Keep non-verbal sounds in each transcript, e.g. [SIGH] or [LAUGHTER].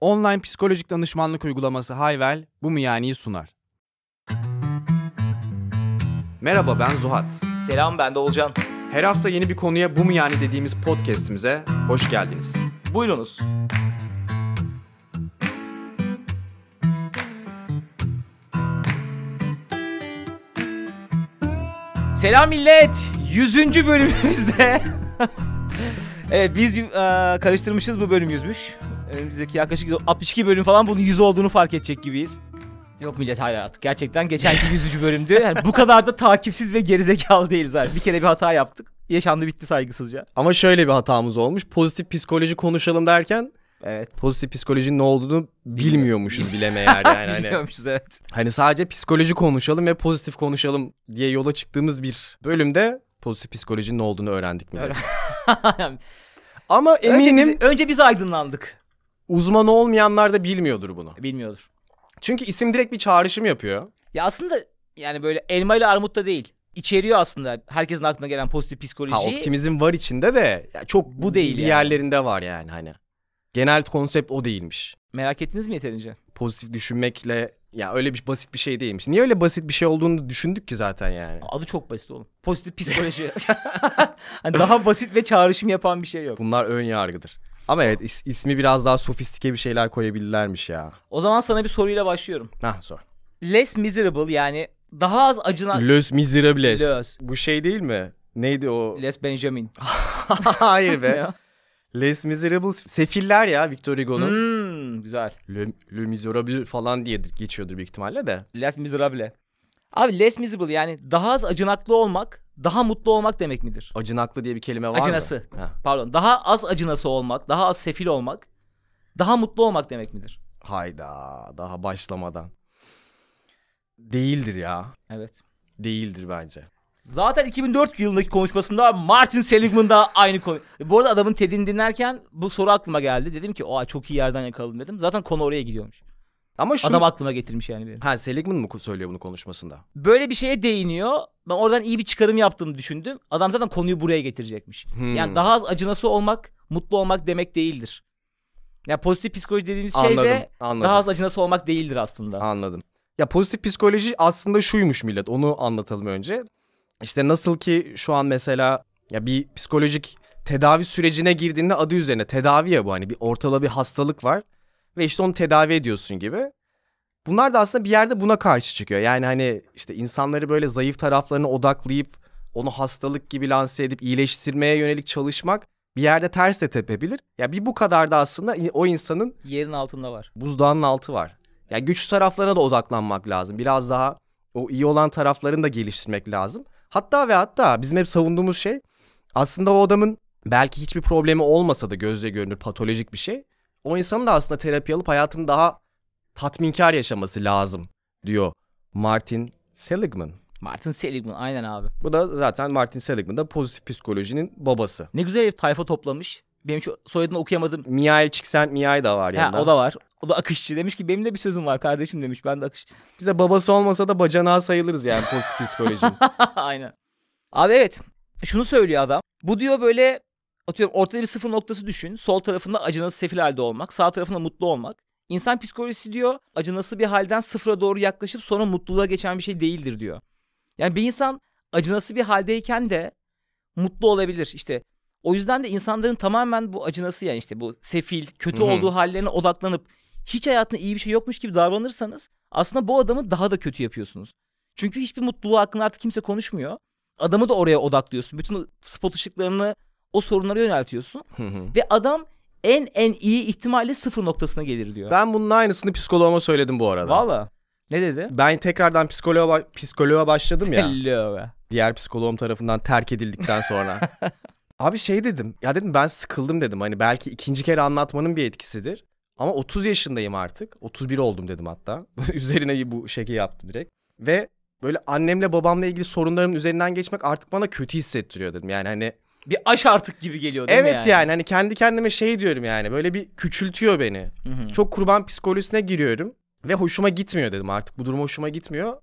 Online psikolojik danışmanlık uygulaması Hayvel bu mu yani'yi sunar. Merhaba ben Zuhat. Selam ben de Olcan. Her hafta yeni bir konuya bu mu yani dediğimiz podcast'imize hoş geldiniz. Buyurunuz. Selam millet. 100. bölümümüzde. [LAUGHS] evet biz bir, e, karıştırmışız bu bölüm yüzmüş. Önümüzdeki yaklaşık 62 bölüm falan bunun 100 olduğunu fark edecek gibiyiz. Yok millet hayır artık. Gerçekten geçenki [LAUGHS] 100. bölümdü. Yani bu kadar da takipsiz ve gerizekalı değiliz abi. Bir kere bir hata yaptık. Yaşandı bitti saygısızca. Ama şöyle bir hatamız olmuş. Pozitif psikoloji konuşalım derken Evet. pozitif psikolojinin ne olduğunu bilmiyormuşuz bile meğer yani. hani, [LAUGHS] Biliyormuşuz evet. hani sadece psikoloji konuşalım ve pozitif konuşalım diye yola çıktığımız bir bölümde pozitif psikolojinin ne olduğunu öğrendik mi? [LAUGHS] Ama önce, eminim biz, önce biz aydınlandık. Uzman olmayanlar da bilmiyordur bunu. Bilmiyordur. Çünkü isim direkt bir çağrışım yapıyor. Ya aslında yani böyle elma ile armut da değil. İçeriyor aslında herkesin aklına gelen pozitif psikoloji. Ha optimizm var içinde de ya çok Bu değil bir yani. yerlerinde var yani hani. Genel konsept o değilmiş. Merak ettiniz mi yeterince? Pozitif düşünmekle ya öyle bir basit bir şey değilmiş. Niye öyle basit bir şey olduğunu düşündük ki zaten yani. Adı çok basit oğlum. Pozitif psikoloji. [LAUGHS] hani daha basit ve çağrışım yapan bir şey yok. Bunlar ön yargıdır. Ama evet is- ismi biraz daha sofistike bir şeyler koyabilirlermiş ya. O zaman sana bir soruyla başlıyorum. Hah sor. Less miserable yani daha az acınan... Los Miserables. Los. Bu şey değil mi? Neydi o? Less Benjamin. [LAUGHS] Hayır be. [LAUGHS] o? Les Miserables. Sefiller ya Victor Hugo'nun. Hmm, güzel. Le, Le Miserable falan diye geçiyordur büyük ihtimalle de. Less miserable. Abi less miserable yani daha az acınaklı olmak, daha mutlu olmak demek midir? Acınaklı diye bir kelime var Acınası. mı? Ha. Pardon. Daha az acınası olmak, daha az sefil olmak, daha mutlu olmak demek midir? Hayda daha başlamadan. Değildir ya. Evet. Değildir bence. Zaten 2004 yılındaki konuşmasında Martin Seligman da aynı konu. Bu arada adamın TED'ini dinlerken bu soru aklıma geldi. Dedim ki o çok iyi yerden yakaladım dedim. Zaten konu oraya gidiyormuş. Ama şu... Adam aklıma getirmiş yani benim. Ha Seligman mı söylüyor bunu konuşmasında? Böyle bir şeye değiniyor. Ben oradan iyi bir çıkarım yaptığını düşündüm. Adam zaten konuyu buraya getirecekmiş. Hmm. Yani daha az acınası olmak, mutlu olmak demek değildir. Ya pozitif psikoloji dediğimiz şey Anladım, de anladım. daha az acınası olmak değildir aslında. Anladım. Ya pozitif psikoloji aslında şuymuş millet. Onu anlatalım önce. İşte nasıl ki şu an mesela ya bir psikolojik tedavi sürecine girdiğinde adı üzerine tedavi ya bu hani bir ortada bir hastalık var ve işte onu tedavi ediyorsun gibi. Bunlar da aslında bir yerde buna karşı çıkıyor. Yani hani işte insanları böyle zayıf taraflarına odaklayıp onu hastalık gibi lanse edip iyileştirmeye yönelik çalışmak bir yerde ters de tepebilir. Ya bir bu kadar da aslında o insanın Yerin altında var. buzdağının altı var. Ya güçlü taraflarına da odaklanmak lazım. Biraz daha o iyi olan taraflarını da geliştirmek lazım. Hatta ve hatta bizim hep savunduğumuz şey aslında o adamın belki hiçbir problemi olmasa da gözle görünür patolojik bir şey. O insanın da aslında terapi alıp hayatını daha tatminkar yaşaması lazım diyor Martin Seligman. Martin Seligman aynen abi. Bu da zaten Martin Seligman da pozitif psikolojinin babası. Ne güzel herif tayfa toplamış. Benim şu soyadını okuyamadım. Mihai Csikszentmihalyi da var Ha, yanında. o da var. O da akışçı. Demiş ki benim de bir sözüm var kardeşim demiş. Ben de akış. Bize babası olmasa da bacanağı sayılırız yani pozitif psikolojinin. [LAUGHS] Aynen. Abi evet. Şunu söylüyor adam. Bu diyor böyle atıyorum ortada bir sıfır noktası düşün. Sol tarafında acınası sefil halde olmak. Sağ tarafında mutlu olmak. İnsan psikolojisi diyor acınası bir halden sıfıra doğru yaklaşıp sonra mutluluğa geçen bir şey değildir diyor. Yani bir insan acınası bir haldeyken de mutlu olabilir. İşte o yüzden de insanların tamamen bu acınası yani işte bu sefil, kötü Hı hı. olduğu hallerine odaklanıp hiç hayatında iyi bir şey yokmuş gibi davranırsanız aslında bu adamı daha da kötü yapıyorsunuz. Çünkü hiçbir mutluluğu hakkında artık kimse konuşmuyor. Adamı da oraya odaklıyorsun. Bütün spot ışıklarını o sorunlara yöneltiyorsun. Hı hı. Ve adam en en iyi ihtimalle sıfır noktasına gelir diyor. Ben bunun aynısını psikoloğuma söyledim bu arada. Valla. Ne dedi? Ben tekrardan psikoloğa, psikoloğa başladım ya. Be. diğer psikoloğum tarafından terk edildikten sonra. [LAUGHS] Abi şey dedim. Ya dedim ben sıkıldım dedim. Hani belki ikinci kere anlatmanın bir etkisidir. Ama 30 yaşındayım artık. 31 oldum dedim hatta. [LAUGHS] Üzerine bu şeki yaptım direkt. Ve böyle annemle babamla ilgili sorunlarımın üzerinden geçmek artık bana kötü hissettiriyor dedim. Yani hani Bir aş artık gibi geliyor değil mi evet yani? hani kendi kendime şey diyorum yani böyle bir küçültüyor beni. Hı hı. Çok kurban psikolojisine giriyorum ve hoşuma gitmiyor dedim artık. Bu durum hoşuma gitmiyor.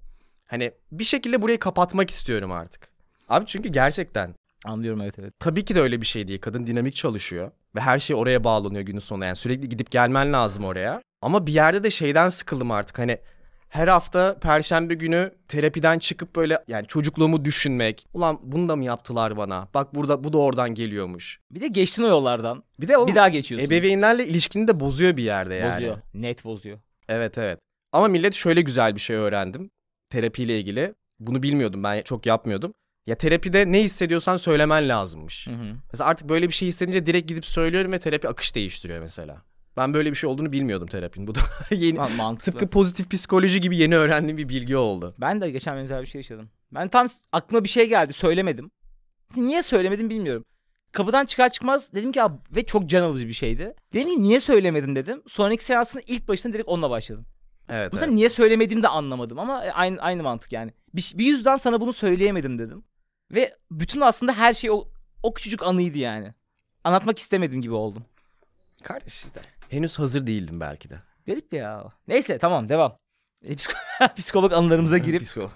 Hani bir şekilde burayı kapatmak istiyorum artık. Abi çünkü gerçekten Anlıyorum evet evet. tabii ki de öyle bir şey değil. Kadın dinamik çalışıyor. Ve her şey oraya bağlanıyor günün sonunda. Yani sürekli gidip gelmen lazım oraya. Ama bir yerde de şeyden sıkıldım artık. Hani her hafta perşembe günü terapiden çıkıp böyle yani çocukluğumu düşünmek. Ulan bunu da mı yaptılar bana? Bak burada bu da oradan geliyormuş. Bir de geçtin o yollardan. Bir de o Bir daha geçiyorsun. ebeveynlerle ilişkini de bozuyor bir yerde yani. Bozuyor. Net bozuyor. Evet evet. Ama millet şöyle güzel bir şey öğrendim. Terapiyle ilgili. Bunu bilmiyordum ben çok yapmıyordum. Ya terapide ne hissediyorsan söylemen lazımmış. Hı hı. Mesela artık böyle bir şey hissedince direkt gidip söylüyorum ve terapi akış değiştiriyor mesela. Ben böyle bir şey olduğunu bilmiyordum terapinin. Bu da [LAUGHS] yeni Man- mantıklı. tıpkı pozitif psikoloji gibi yeni öğrendiğim bir bilgi oldu. Ben de geçen benzer bir şey yaşadım. Ben tam aklıma bir şey geldi söylemedim. Niye söylemedim bilmiyorum. Kapıdan çıkar çıkmaz dedim ki abi ve çok can alıcı bir şeydi. Dedim ki niye söylemedim dedim. Sonraki seansın ilk başında direkt onunla başladım. Evet. Bu evet. niye söylemediğimi de anlamadım ama aynı aynı mantık yani. Bir, bir yüzden sana bunu söyleyemedim dedim. Ve bütün aslında her şey o, o küçücük anıydı yani. Anlatmak istemedim gibi oldum. Kardeş işte. Henüz hazır değildim belki de. Garip ya. Neyse tamam devam. E, psiko- [LAUGHS] Psikolog anılarımıza girip Psiko.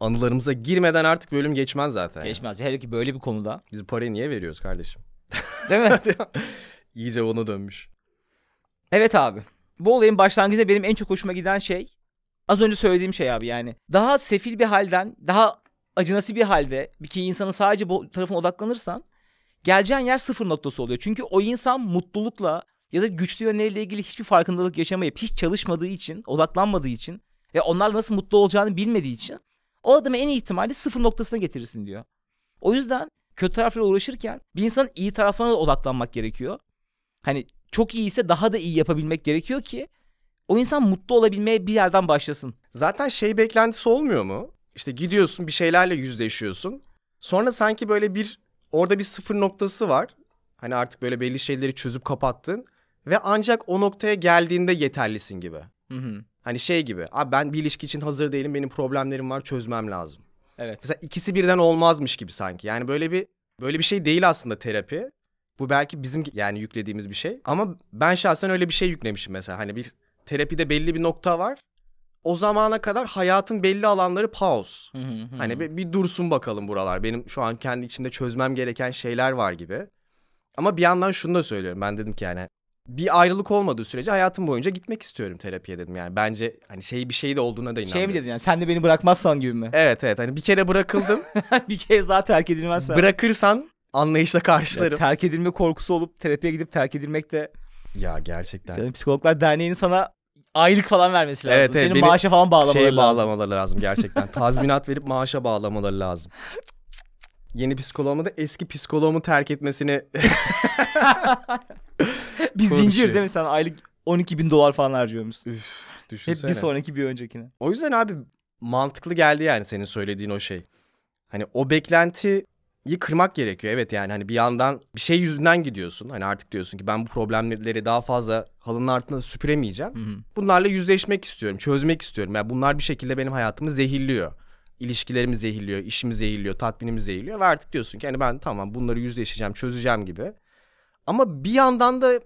Anılarımıza girmeden artık bölüm geçmez zaten. yani. geçmez. Hele ki böyle bir konuda. Biz parayı niye veriyoruz kardeşim? Değil mi? [LAUGHS] İyice ona dönmüş. Evet abi. Bu olayın başlangıcında benim en çok hoşuma giden şey az önce söylediğim şey abi yani. Daha sefil bir halden, daha acınası bir halde bir ki insanın sadece bu tarafına odaklanırsan geleceğin yer sıfır noktası oluyor. Çünkü o insan mutlulukla ya da güçlü yönleriyle ilgili hiçbir farkındalık yaşamayıp hiç çalışmadığı için, odaklanmadığı için ve onlar nasıl mutlu olacağını bilmediği için o adamı en ihtimalle sıfır noktasına getirirsin diyor. O yüzden kötü taraflarla uğraşırken bir insanın iyi taraflarına da odaklanmak gerekiyor. Hani çok iyi ise daha da iyi yapabilmek gerekiyor ki o insan mutlu olabilmeye bir yerden başlasın. Zaten şey beklentisi olmuyor mu? İşte gidiyorsun bir şeylerle yüzleşiyorsun. Sonra sanki böyle bir orada bir sıfır noktası var. Hani artık böyle belli şeyleri çözüp kapattın. Ve ancak o noktaya geldiğinde yeterlisin gibi. Hı hı. Hani şey gibi. Abi ben bir ilişki için hazır değilim. Benim problemlerim var çözmem lazım. Evet. Mesela ikisi birden olmazmış gibi sanki. Yani böyle bir böyle bir şey değil aslında terapi. Bu belki bizim yani yüklediğimiz bir şey. Ama ben şahsen öyle bir şey yüklemişim mesela. Hani bir terapide belli bir nokta var. O zamana kadar hayatın belli alanları pause. Hani bir, bir dursun bakalım buralar. Benim şu an kendi içimde çözmem gereken şeyler var gibi. Ama bir yandan şunu da söylüyorum. Ben dedim ki yani bir ayrılık olmadığı sürece hayatım boyunca gitmek istiyorum terapiye dedim. Yani bence hani şey bir şey de olduğuna da inanmıyorum. şey mi dedin yani sen de beni bırakmazsan gibi mi? Evet evet hani bir kere bırakıldım. [LAUGHS] bir kez daha terk edilmezsen. Bırakırsan anlayışla Ya karşılarım. terk edilme korkusu olup terapiye gidip terk edilmek de Ya gerçekten. yani Psikologlar Derneği'nin sana aylık falan vermesi lazım. Evet, evet, Senin maaşa falan bağlamaları Şeye lazım. bağlamaları lazım gerçekten. [LAUGHS] Tazminat verip maaşa bağlamaları lazım. Yeni psikoloğumu da eski psikoloğumu terk etmesini [LAUGHS] bir zincir değil mi sen aylık 12 bin dolar falan harcıyormuşsun. Üf, Hep düşünsene. bir sonraki bir öncekine. O yüzden abi mantıklı geldi yani senin söylediğin o şey. Hani o beklentiyi kırmak gerekiyor. Evet yani hani bir yandan bir şey yüzünden gidiyorsun. Hani artık diyorsun ki ben bu problemleri daha fazla halının altında süpüremeyeceğim. Hı hı. Bunlarla yüzleşmek istiyorum, çözmek istiyorum. Yani bunlar bir şekilde benim hayatımı zehirliyor. İlişkilerimi zehirliyor, işimi zehirliyor, tatminimi zehirliyor. Ve artık diyorsun ki hani ben tamam bunları yüzleşeceğim, çözeceğim gibi. Ama bir yandan da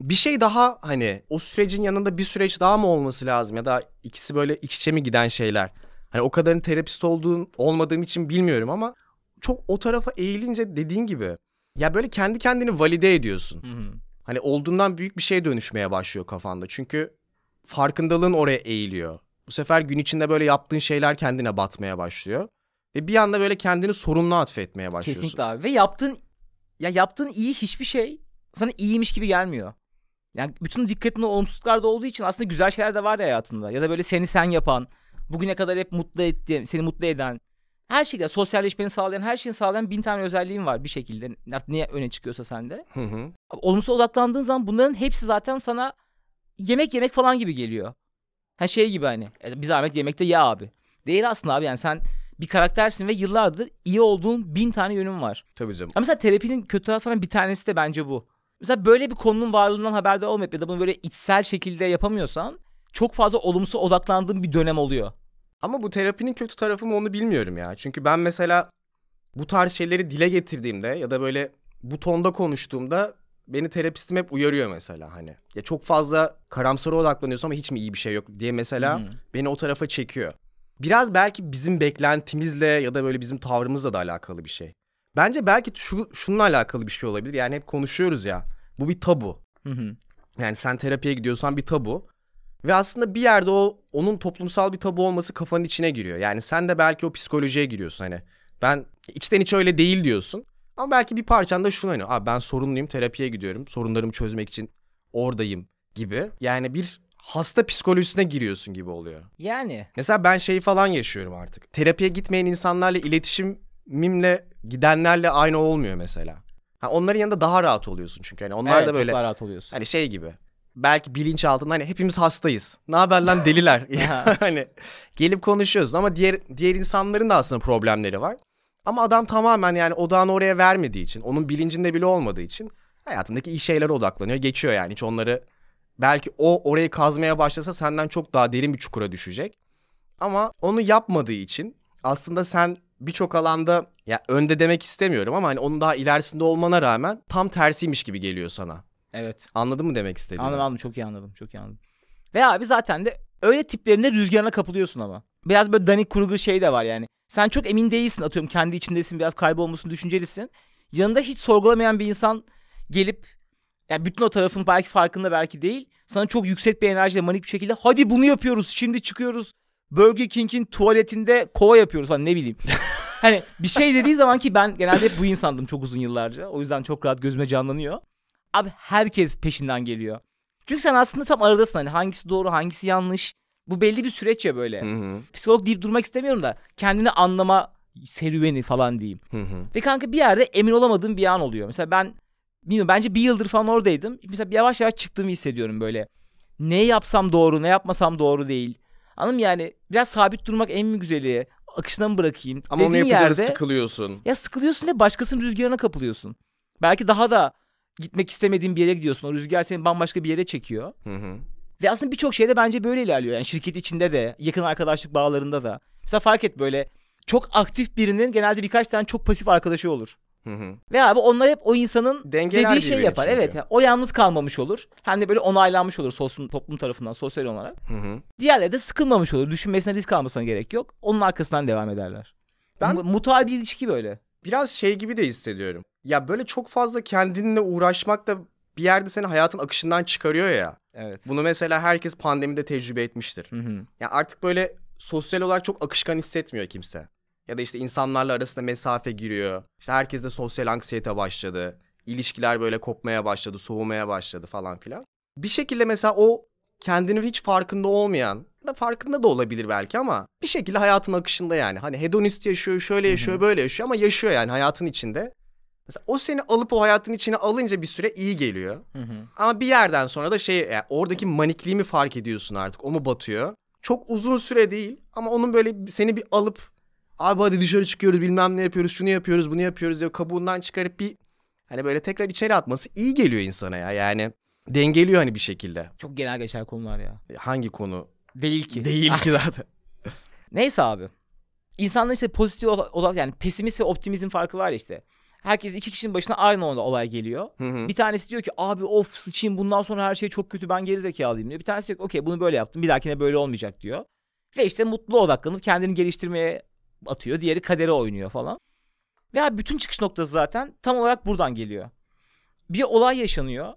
bir şey daha hani o sürecin yanında bir süreç daha mı olması lazım? Ya da ikisi böyle iç içe mi giden şeyler? Hani o kadarın terapist olduğum, olmadığım için bilmiyorum ama çok o tarafa eğilince dediğin gibi ya böyle kendi kendini valide ediyorsun. Hı hı. Hani olduğundan büyük bir şeye dönüşmeye başlıyor kafanda. Çünkü farkındalığın oraya eğiliyor. Bu sefer gün içinde böyle yaptığın şeyler kendine batmaya başlıyor. Ve bir anda böyle kendini sorumlu atfetmeye başlıyorsun. Kesinlikle abi. Ve yaptığın ya yaptığın iyi hiçbir şey sana iyiymiş gibi gelmiyor. Yani bütün dikkatin olumsuzluklarda olduğu için aslında güzel şeyler de var ya hayatında. Ya da böyle seni sen yapan, bugüne kadar hep mutlu ettiğin, seni mutlu eden, her şekilde sosyalleşmeni sağlayan, her şeyi sağlayan bin tane özelliğin var bir şekilde. Artık niye öne çıkıyorsa sende. Hı hı. Olumsuz odaklandığın zaman bunların hepsi zaten sana yemek yemek falan gibi geliyor. Ha şey gibi hani e, bir zahmet yemekte ye abi. Değil aslında abi yani sen bir karaktersin ve yıllardır iyi olduğun bin tane yönün var. Tabii canım. Ama mesela terapinin kötü taraflarından bir tanesi de bence bu. Mesela böyle bir konunun varlığından haberdar olmayıp ya da bunu böyle içsel şekilde yapamıyorsan çok fazla olumsuz odaklandığın bir dönem oluyor. Ama bu terapinin kötü tarafı mı onu bilmiyorum ya. Çünkü ben mesela bu tarz şeyleri dile getirdiğimde ya da böyle bu tonda konuştuğumda beni terapistim hep uyarıyor mesela hani. Ya çok fazla karamsara odaklanıyorsun ama hiç mi iyi bir şey yok diye mesela hı. beni o tarafa çekiyor. Biraz belki bizim beklentimizle ya da böyle bizim tavrımızla da alakalı bir şey. Bence belki şu şununla alakalı bir şey olabilir. Yani hep konuşuyoruz ya. Bu bir tabu. Hı hı. Yani sen terapiye gidiyorsan bir tabu. Ve aslında bir yerde o onun toplumsal bir tabu olması kafanın içine giriyor. Yani sen de belki o psikolojiye giriyorsun hani. Ben içten içe öyle değil diyorsun. Ama belki bir parçan da şunu hani abi ben sorunluyum terapiye gidiyorum. Sorunlarımı çözmek için oradayım gibi. Yani bir hasta psikolojisine giriyorsun gibi oluyor. Yani. Mesela ben şeyi falan yaşıyorum artık. Terapiye gitmeyen insanlarla iletişimimle gidenlerle aynı olmuyor mesela. Ha, onların yanında daha rahat oluyorsun çünkü. Hani onlar evet, da böyle daha rahat oluyorsun. hani şey gibi. Belki bilinç altında hani hepimiz hastayız. Ne haber lan deliler. [LAUGHS] [LAUGHS] hani gelip konuşuyoruz ama diğer diğer insanların da aslında problemleri var. Ama adam tamamen yani odağını oraya vermediği için, onun bilincinde bile olmadığı için hayatındaki iyi şeylere odaklanıyor, geçiyor yani. Hiç onları belki o orayı kazmaya başlasa senden çok daha derin bir çukura düşecek. Ama onu yapmadığı için aslında sen birçok alanda ya önde demek istemiyorum ama hani onun daha ilerisinde olmana rağmen tam tersiymiş gibi geliyor sana. Evet. Anladın mı demek istediğimi? Anladım anladım çok iyi anladım çok iyi anladım. Ve abi zaten de öyle tiplerinde rüzgarına kapılıyorsun ama. Biraz böyle Danny Kruger şey de var yani. Sen çok emin değilsin atıyorum kendi içindesin biraz kaybolmuşsun düşüncelisin. Yanında hiç sorgulamayan bir insan gelip yani bütün o tarafın belki farkında belki değil. Sana çok yüksek bir enerjiyle manik bir şekilde hadi bunu yapıyoruz şimdi çıkıyoruz. Burger King'in tuvaletinde kova yapıyoruz falan ne bileyim. [LAUGHS] hani bir şey dediği zaman ki ben genelde hep bu insandım çok uzun yıllarca. O yüzden çok rahat gözüme canlanıyor. Abi herkes peşinden geliyor. Çünkü sen aslında tam aradasın hani hangisi doğru hangisi yanlış. Bu belli bir süreç ya böyle. Hı hı. Psikolog deyip durmak istemiyorum da kendini anlama serüveni falan diyeyim. Hı hı. Ve kanka bir yerde emin olamadığım bir an oluyor. Mesela ben bilmiyorum bence bir yıldır falan oradaydım. Mesela yavaş yavaş çıktığımı hissediyorum böyle. Ne yapsam doğru ne yapmasam doğru değil. Anladın mı yani biraz sabit durmak en mi güzeli. Akışına mı bırakayım? Ama onu yapınca yerde- sıkılıyorsun. ya sıkılıyorsun ve başkasının rüzgarına kapılıyorsun. Belki daha da gitmek istemediğin bir yere gidiyorsun. O rüzgar seni bambaşka bir yere çekiyor. Hı hı. Ve aslında birçok şeyde bence böyle ilerliyor. Yani şirket içinde de, yakın arkadaşlık bağlarında da. Mesela fark et böyle çok aktif birinin genelde birkaç tane çok pasif arkadaşı olur. Hı hı. Ve abi onlar hep o insanın Dengeler dediği şey yapar. çünkü. Evet yani o yalnız kalmamış olur. Hem de böyle onaylanmış olur sosyal, toplum tarafından sosyal olarak. Hı hı. Diğerleri de sıkılmamış olur. Düşünmesine risk almasına gerek yok. Onun arkasından devam ederler. Ben-. Mutual bir ilişki böyle. Biraz şey gibi de hissediyorum. Ya böyle çok fazla kendinle uğraşmak da bir yerde seni hayatın akışından çıkarıyor ya. Evet. Bunu mesela herkes pandemide tecrübe etmiştir. Hı hı. Ya artık böyle sosyal olarak çok akışkan hissetmiyor kimse. Ya da işte insanlarla arasında mesafe giriyor. İşte herkeste sosyal anksiyete başladı. İlişkiler böyle kopmaya başladı, soğumaya başladı falan filan. Bir şekilde mesela o kendini hiç farkında olmayan da farkında da olabilir belki ama bir şekilde hayatın akışında yani. Hani hedonist yaşıyor, şöyle yaşıyor, böyle yaşıyor ama yaşıyor yani hayatın içinde. Mesela o seni alıp o hayatın içine alınca bir süre iyi geliyor. Hı hı. Ama bir yerden sonra da şey yani oradaki manikliği mi fark ediyorsun artık? O mu batıyor? Çok uzun süre değil ama onun böyle seni bir alıp abi hadi dışarı çıkıyoruz bilmem ne yapıyoruz şunu yapıyoruz bunu yapıyoruz diye kabuğundan çıkarıp bir hani böyle tekrar içeri atması iyi geliyor insana ya yani dengeliyor hani bir şekilde. Çok genel geçer konular ya. Hangi konu? Değil ki. Değil ki [LAUGHS] zaten. Neyse abi. İnsanların işte pozitif olarak yani pesimist ve optimizm farkı var işte. Herkes iki kişinin başına aynı anda olay geliyor. Hı hı. Bir tanesi diyor ki abi of sıçayım bundan sonra her şey çok kötü ben geri zekalıyım diyor. Bir tanesi diyor ki okey bunu böyle yaptım bir dahakine böyle olmayacak diyor. Ve işte mutlu odaklanıp kendini geliştirmeye atıyor. Diğeri kadere oynuyor falan. Ve abi bütün çıkış noktası zaten tam olarak buradan geliyor. Bir olay yaşanıyor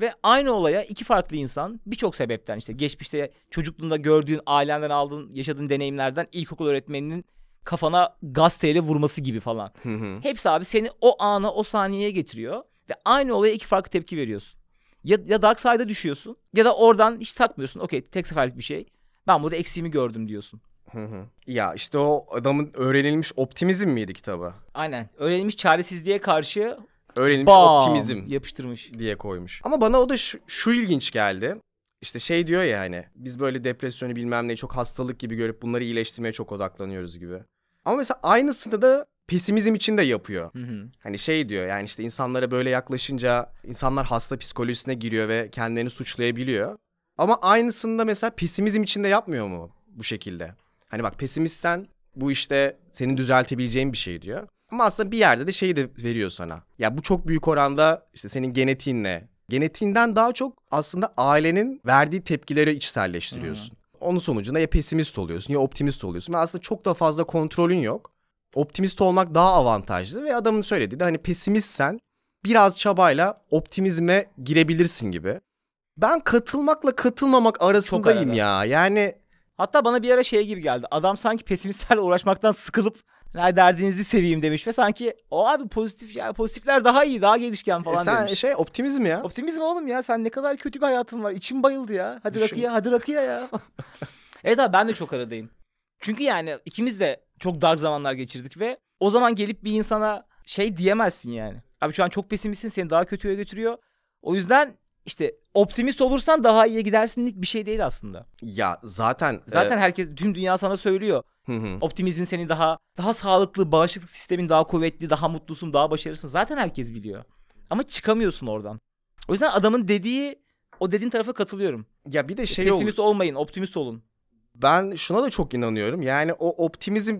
ve aynı olaya iki farklı insan birçok sebepten işte geçmişte çocukluğunda gördüğün, ailenden aldığın, yaşadığın deneyimlerden ilkokul öğretmeninin kafana gazeteyle vurması gibi falan. Hı hı. Hepsi abi seni o ana, o saniyeye getiriyor ve aynı olaya iki farklı tepki veriyorsun. Ya, ya Dark Side'a düşüyorsun ya da oradan hiç takmıyorsun. Okey tek seferlik bir şey. Ben burada eksiğimi gördüm diyorsun. Hı hı. Ya işte o adamın öğrenilmiş optimizm miydi kitabı? Aynen. Öğrenilmiş çaresizliğe karşı Öğrenilmiş bam optimizm. yapıştırmış. diye koymuş. Ama bana o da şu, şu ilginç geldi. İşte şey diyor ya hani biz böyle depresyonu bilmem ne çok hastalık gibi görüp bunları iyileştirmeye çok odaklanıyoruz gibi. Ama mesela aynısını da pesimizm için de yapıyor. Hı hı. Hani şey diyor yani işte insanlara böyle yaklaşınca insanlar hasta psikolojisine giriyor ve kendilerini suçlayabiliyor. Ama aynısını da mesela pesimizm için de yapmıyor mu bu şekilde? Hani bak pesimistsen bu işte senin düzeltebileceğin bir şey diyor. Ama aslında bir yerde de şeyi de veriyor sana. Ya bu çok büyük oranda işte senin genetiğinle, genetiğinden daha çok aslında ailenin verdiği tepkileri içselleştiriyorsun. Onun sonucunda ya pesimist oluyorsun ya optimist oluyorsun ve aslında çok da fazla kontrolün yok. Optimist olmak daha avantajlı ve adamın söylediği de hani pesimistsen biraz çabayla optimizme girebilirsin gibi. Ben katılmakla katılmamak arasındayım ya. Yani Hatta bana bir ara şey gibi geldi. Adam sanki pesimistlerle uğraşmaktan sıkılıp "Ha, derdinizi seveyim demiş ve sanki o abi pozitif ya pozitifler daha iyi, daha gelişken e, falan sen demiş. şey optimizm ya. Optimizm oğlum ya. Sen ne kadar kötü bir hayatın var. İçim bayıldı ya. Hadi Düşün. rakıya, hadi rakıya ya. [LAUGHS] evet abi ben de çok aradayım. Çünkü yani ikimiz de çok dark zamanlar geçirdik ve o zaman gelip bir insana şey diyemezsin yani. Abi şu an çok pesimistsin seni daha kötüye götürüyor. O yüzden işte optimist olursan daha iyiye gidersinlik bir şey değil aslında. Ya zaten Zaten herkes tüm dünya sana söylüyor. E, hı hı. Optimizm seni daha daha sağlıklı, bağışıklık sistemin daha kuvvetli, daha mutlusun, daha başarılısın. Zaten herkes biliyor. Ama çıkamıyorsun oradan. O yüzden adamın dediği o dediğin tarafa katılıyorum. ya bir de şey oldu. Pesimist olmayın, optimist olun. Ben şuna da çok inanıyorum. Yani o optimizm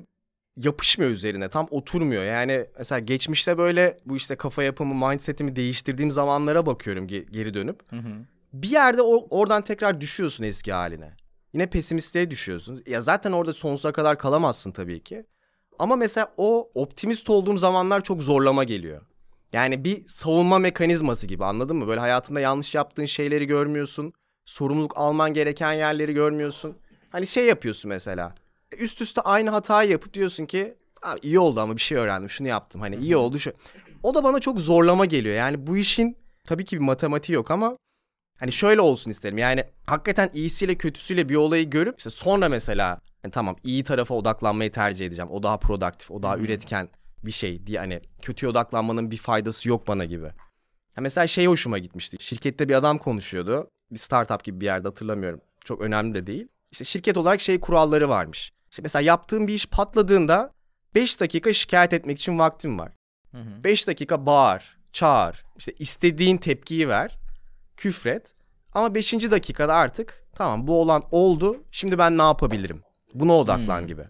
yapışmıyor üzerine. Tam oturmuyor. Yani mesela geçmişte böyle bu işte kafa yapımı, mindsetimi değiştirdiğim zamanlara bakıyorum ge- geri dönüp. Hı hı. Bir yerde o- oradan tekrar düşüyorsun eski haline. Yine pesimistliğe düşüyorsun. Ya zaten orada sonsuza kadar kalamazsın tabii ki. Ama mesela o optimist olduğum zamanlar çok zorlama geliyor. Yani bir savunma mekanizması gibi anladın mı? Böyle hayatında yanlış yaptığın şeyleri görmüyorsun. Sorumluluk alman gereken yerleri görmüyorsun. Hani şey yapıyorsun mesela. Üst üste aynı hatayı yapıp diyorsun ki iyi oldu ama bir şey öğrendim şunu yaptım. Hani iyi oldu şu. O da bana çok zorlama geliyor. Yani bu işin tabii ki bir matematiği yok ama hani şöyle olsun isterim. Yani hakikaten iyisiyle kötüsüyle bir olayı görüp işte sonra mesela hani tamam iyi tarafa odaklanmayı tercih edeceğim. O daha produktif, o daha üretken bir şey diye hani kötüye odaklanmanın bir faydası yok bana gibi. Ha mesela şey hoşuma gitmişti. Şirkette bir adam konuşuyordu. Bir startup gibi bir yerde hatırlamıyorum. Çok önemli de değil. İşte şirket olarak şey kuralları varmış. İşte mesela yaptığın bir iş patladığında 5 dakika şikayet etmek için vaktin var. Hı hı. 5 dakika bağır, çağır, işte istediğin tepkiyi ver, küfret. Ama 5. dakikada artık tamam bu olan oldu, şimdi ben ne yapabilirim? Buna odaklan Hmm. gibi.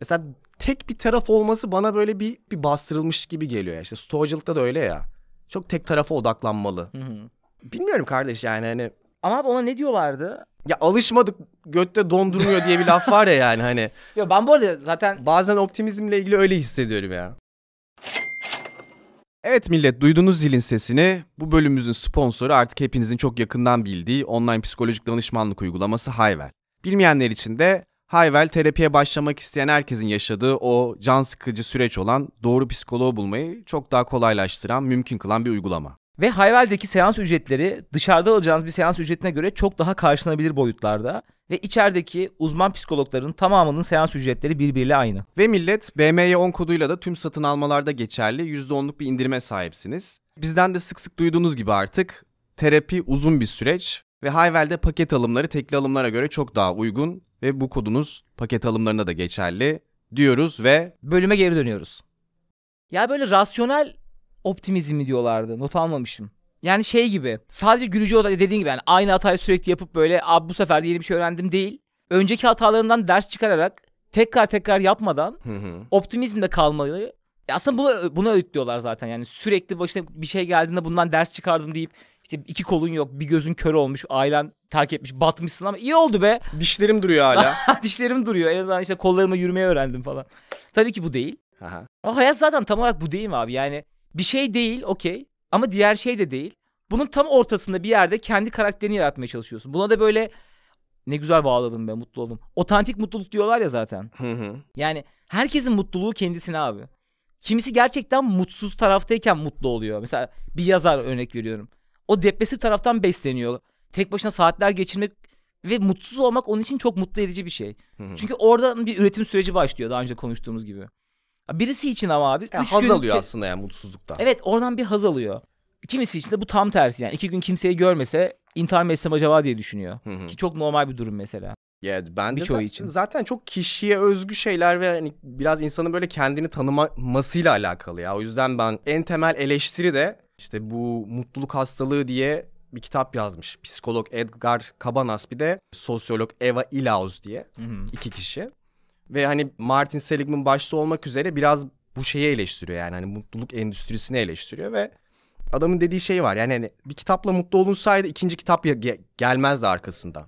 Mesela tek bir taraf olması bana böyle bir, bir bastırılmış gibi geliyor. ya. İşte stoğacılıkta da öyle ya. Çok tek tarafa odaklanmalı. Hı. Bilmiyorum kardeş yani hani Ama abi ona ne diyorlardı? ya alışmadık götte dondurmuyor diye bir laf var ya yani hani. [LAUGHS] Yo ben bu arada zaten Bazen optimizmle ilgili öyle hissediyorum ya. Evet millet duydunuz zilin sesini. Bu bölümümüzün sponsoru artık hepinizin çok yakından bildiği online psikolojik danışmanlık uygulaması Hayvel. Bilmeyenler için de Hayvel terapiye başlamak isteyen herkesin yaşadığı o can sıkıcı süreç olan doğru psikoloğu bulmayı çok daha kolaylaştıran, mümkün kılan bir uygulama. Ve Hayvel'deki seans ücretleri dışarıda alacağınız bir seans ücretine göre çok daha karşılanabilir boyutlarda. Ve içerideki uzman psikologların tamamının seans ücretleri birbiriyle aynı. Ve millet BMY10 koduyla da tüm satın almalarda geçerli %10'luk bir indirime sahipsiniz. Bizden de sık sık duyduğunuz gibi artık terapi uzun bir süreç ve Hayvel'de paket alımları tekli alımlara göre çok daha uygun ve bu kodunuz paket alımlarına da geçerli diyoruz ve Bölüme geri dönüyoruz. Ya böyle rasyonel optimizm mi diyorlardı? Not almamışım. Yani şey gibi. Sadece gülücü oda dediğin gibi yani aynı hatayı sürekli yapıp böyle abi bu sefer de yeni bir şey öğrendim değil. Önceki hatalarından ders çıkararak tekrar tekrar yapmadan optimizmde kalmayı Ya aslında bunu, bunu öğütlüyorlar zaten yani sürekli başına bir şey geldiğinde bundan ders çıkardım deyip işte iki kolun yok bir gözün kör olmuş ailen terk etmiş batmışsın ama iyi oldu be [LAUGHS] dişlerim duruyor hala. [LAUGHS] dişlerim duruyor en azından işte kollarıma yürümeyi öğrendim falan. Tabii ki bu değil. Aha. Ama hayat zaten tam olarak bu değil mi abi? Yani bir şey değil okey ama diğer şey de değil. Bunun tam ortasında bir yerde kendi karakterini yaratmaya çalışıyorsun. Buna da böyle ne güzel bağladım be mutlu oldum. Otantik mutluluk diyorlar ya zaten. Hı hı. Yani herkesin mutluluğu kendisine abi. Kimisi gerçekten mutsuz taraftayken mutlu oluyor. Mesela bir yazar örnek veriyorum. O depresif taraftan besleniyor. Tek başına saatler geçirmek ve mutsuz olmak onun için çok mutlu edici bir şey. Hı hı. Çünkü oradan bir üretim süreci başlıyor daha önce konuştuğumuz gibi. Birisi için ama abi Ya üç haz gün alıyor aslında yani mutsuzluktan. Evet oradan bir haz alıyor. Kimisi için de bu tam tersi yani. iki gün kimseyi görmese intihar mı etsem acaba diye düşünüyor. Hı hı. Ki çok normal bir durum mesela. Ya bence Birçoğu zaten, için. zaten çok kişiye özgü şeyler ve hani biraz insanın böyle kendini tanımasıyla alakalı ya. O yüzden ben en temel eleştiri de işte bu mutluluk hastalığı diye bir kitap yazmış. Psikolog Edgar Cabanas bir de sosyolog Eva Illouz diye Hı hı. iki kişi. Ve hani Martin Seligman başta olmak üzere biraz bu şeyi eleştiriyor yani hani mutluluk endüstrisini eleştiriyor ve adamın dediği şey var. Yani hani bir kitapla mutlu olunsaydı ikinci kitap ge- gelmezdi arkasından.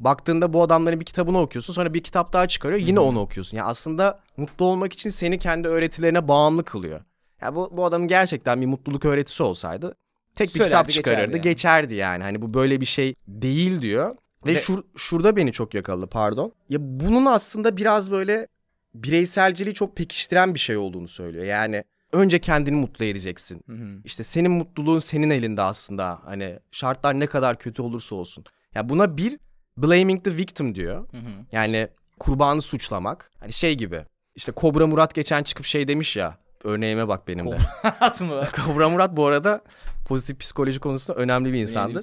Baktığında bu adamların bir kitabını okuyorsun sonra bir kitap daha çıkarıyor yine onu okuyorsun. Yani aslında mutlu olmak için seni kendi öğretilerine bağımlı kılıyor. Ya bu, bu adamın gerçekten bir mutluluk öğretisi olsaydı tek bir Söylerdi, kitap geçerdi çıkarırdı yani. geçerdi yani. Hani bu böyle bir şey değil diyor. Ve, Ve- şur, şurada beni çok yakaladı pardon. Ya bunun aslında biraz böyle bireyselciliği çok pekiştiren bir şey olduğunu söylüyor. Yani önce kendini mutlu edeceksin. Hı hı. İşte senin mutluluğun senin elinde aslında. Hani şartlar ne kadar kötü olursa olsun. Ya buna bir blaming the victim diyor. Hı hı. Yani kurbanı suçlamak. Hani şey gibi. İşte Kobra Murat geçen çıkıp şey demiş ya. Örneğime bak benim de. [LAUGHS] At mı? Kobra Murat bu arada pozitif psikoloji konusunda önemli bir insandı. Bir.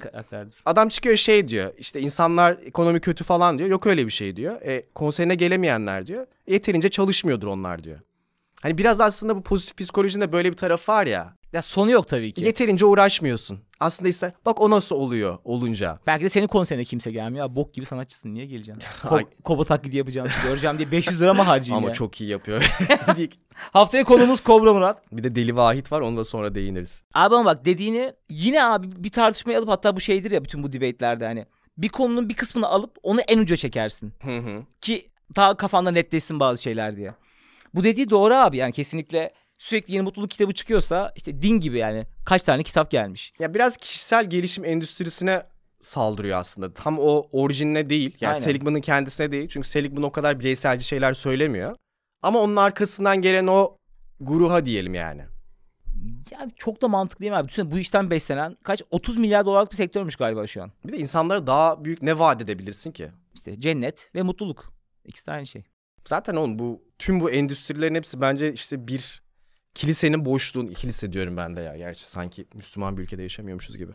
Adam çıkıyor şey diyor. İşte insanlar ekonomi kötü falan diyor. Yok öyle bir şey diyor. E, konserine gelemeyenler diyor. Yeterince çalışmıyordur onlar diyor. Hani biraz aslında bu pozitif psikolojinin de böyle bir tarafı var ya. Ya sonu yok tabii ki. Yeterince uğraşmıyorsun. Aslında işte bak o nasıl oluyor olunca. Belki de senin konserine kimse gelmiyor. Ya, bok gibi sanatçısın niye geleceksin? [LAUGHS] Ko- Koba taklidi yapacağım. Göreceğim diye 500 lira mı harcayayım Ama ya? çok iyi yapıyor. [LAUGHS] Haftaya konumuz Kobra Murat. bir de Deli Vahit var onu da sonra değiniriz. Abi ama bak dediğini yine abi bir tartışmaya alıp hatta bu şeydir ya bütün bu debate'lerde hani. Bir konunun bir kısmını alıp onu en uca çekersin. Hı hı. Ki daha kafanda netleşsin bazı şeyler diye. Bu dediği doğru abi yani kesinlikle sürekli yeni mutluluk kitabı çıkıyorsa işte din gibi yani kaç tane kitap gelmiş. Ya biraz kişisel gelişim endüstrisine saldırıyor aslında. Tam o orijinine değil. Yani Aynen. Seligman'ın kendisine değil. Çünkü Seligman o kadar bireyselci şeyler söylemiyor. Ama onun arkasından gelen o guruha diyelim yani. Ya çok da mantıklı değil mi abi? Düşünsene bu işten beslenen kaç 30 milyar dolarlık bir sektörmüş galiba şu an. Bir de insanlara daha büyük ne vaat edebilirsin ki? İşte cennet ve mutluluk. İkisi de aynı şey. Zaten oğlum bu tüm bu endüstrilerin hepsi bence işte bir kilisenin boşluğunu kilise diyorum ben de ya. Gerçi sanki Müslüman bir ülkede yaşamıyormuşuz gibi.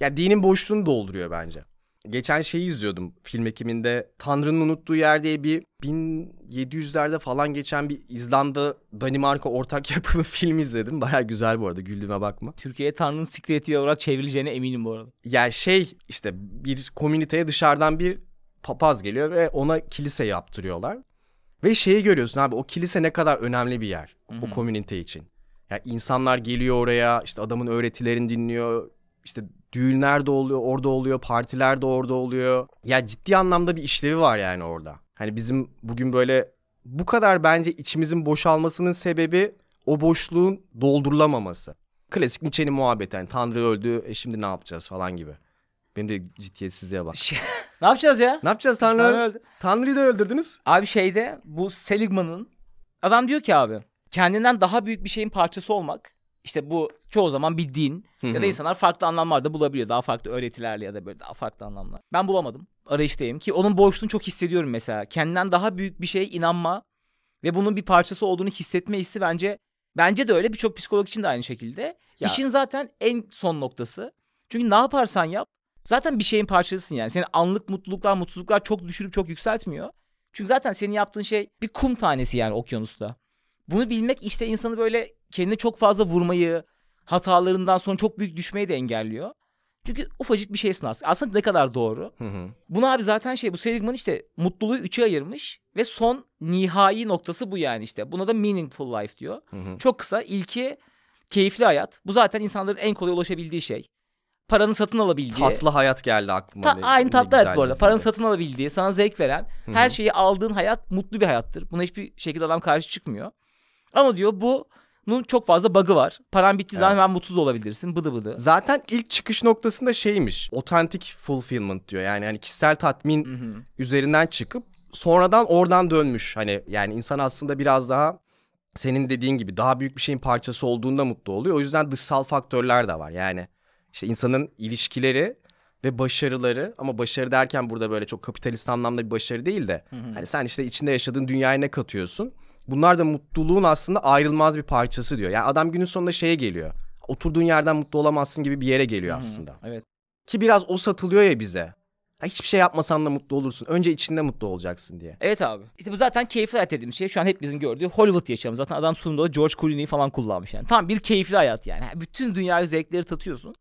Ya dinin boşluğunu dolduruyor bence. Geçen şeyi izliyordum film ekiminde. Tanrı'nın unuttuğu yer diye bir 1700'lerde falan geçen bir İzlanda Danimarka ortak [LAUGHS] yapımı film izledim. Baya güzel bu arada güldüğüme bakma. Türkiye'ye Tanrı'nın siktir ettiği olarak çevrileceğine eminim bu arada. Ya şey işte bir komüniteye dışarıdan bir papaz geliyor ve ona kilise yaptırıyorlar. Ve şeyi görüyorsun abi o kilise ne kadar önemli bir yer o komünite için. Ya insanlar geliyor oraya işte adamın öğretilerini dinliyor. işte düğünler de oluyor orada oluyor partiler de orada oluyor. Ya ciddi anlamda bir işlevi var yani orada. Hani bizim bugün böyle bu kadar bence içimizin boşalmasının sebebi o boşluğun doldurulamaması. Klasik Nietzsche'nin muhabbeti yani Tanrı öldü e şimdi ne yapacağız falan gibi. Benim de ciddiyetsizliğe bak. [LAUGHS] ne yapacağız ya? Ne yapacağız Tanrı? Tanrı öldü. Tanrı'yı da öldürdünüz. Abi şeyde bu Seligman'ın adam diyor ki abi kendinden daha büyük bir şeyin parçası olmak işte bu çoğu zaman bir din ya da insanlar farklı anlamlarda bulabiliyor. Daha farklı öğretilerle ya da böyle daha farklı anlamlar. Ben bulamadım. Arayıştayım ki onun boşluğunu çok hissediyorum mesela. Kendinden daha büyük bir şeye inanma ve bunun bir parçası olduğunu hissetme hissi bence bence de öyle birçok psikolog için de aynı şekilde. Ya- İşin zaten en son noktası. Çünkü ne yaparsan yap zaten bir şeyin parçasısın yani. Senin anlık mutluluklar, mutsuzluklar çok düşürüp çok yükseltmiyor. Çünkü zaten senin yaptığın şey bir kum tanesi yani okyanusta. Bunu bilmek işte insanı böyle kendine çok fazla vurmayı, hatalarından sonra çok büyük düşmeyi de engelliyor. Çünkü ufacık bir şeysin aslında. Aslında ne kadar doğru. Hı hı. Bunu abi zaten şey bu Seligman işte mutluluğu üçe ayırmış ve son nihai noktası bu yani işte. Buna da meaningful life diyor. Hı hı. Çok kısa ilki keyifli hayat. Bu zaten insanların en kolay ulaşabildiği şey. Paranın satın alabildiği. Tatlı hayat geldi aklıma. Ta- Ne- aynı tatlı hayat bu arada. dizi. Paranın satın alabildiği, sana zevk veren, Hı her şeyi aldığın hayat mutlu bir hayattır. Buna hiçbir şekilde adam karşı çıkmıyor. Ama diyor bunun çok fazla bug'ı var. Paran bittiği zaman Evet. hemen mutsuz olabilirsin. Bıdı bıdı. Zaten ilk çıkış noktasında şeymiş. Authentic fulfillment diyor. Yani hani kişisel tatmin Hı hı. üzerinden çıkıp sonradan oradan dönmüş. Hani yani insan aslında biraz daha senin dediğin gibi daha büyük bir şeyin parçası olduğunda mutlu oluyor. O yüzden dışsal faktörler de var. Yani işte insanın ilişkileri ve başarıları ama başarı derken burada böyle çok kapitalist anlamda bir başarı değil de hani sen işte içinde yaşadığın dünyaya ne katıyorsun? Bunlar da mutluluğun aslında ayrılmaz bir parçası diyor. Yani adam günün sonunda şeye geliyor. Oturduğun yerden mutlu olamazsın gibi bir yere geliyor aslında. Evet. Ki biraz o satılıyor ya bize. Ha, hiçbir şey yapmasan da mutlu olursun. Önce içinde mutlu olacaksın diye. Evet abi. İşte bu zaten keyifli hayat dediğimiz şey şu an hepimizin gördüğü Hollywood yaşamı. Zaten adam sunumda George Clooney'i falan kullanmış yani. Tam bir keyifli hayat yani. Bütün dünya zevkleri tatıyorsun.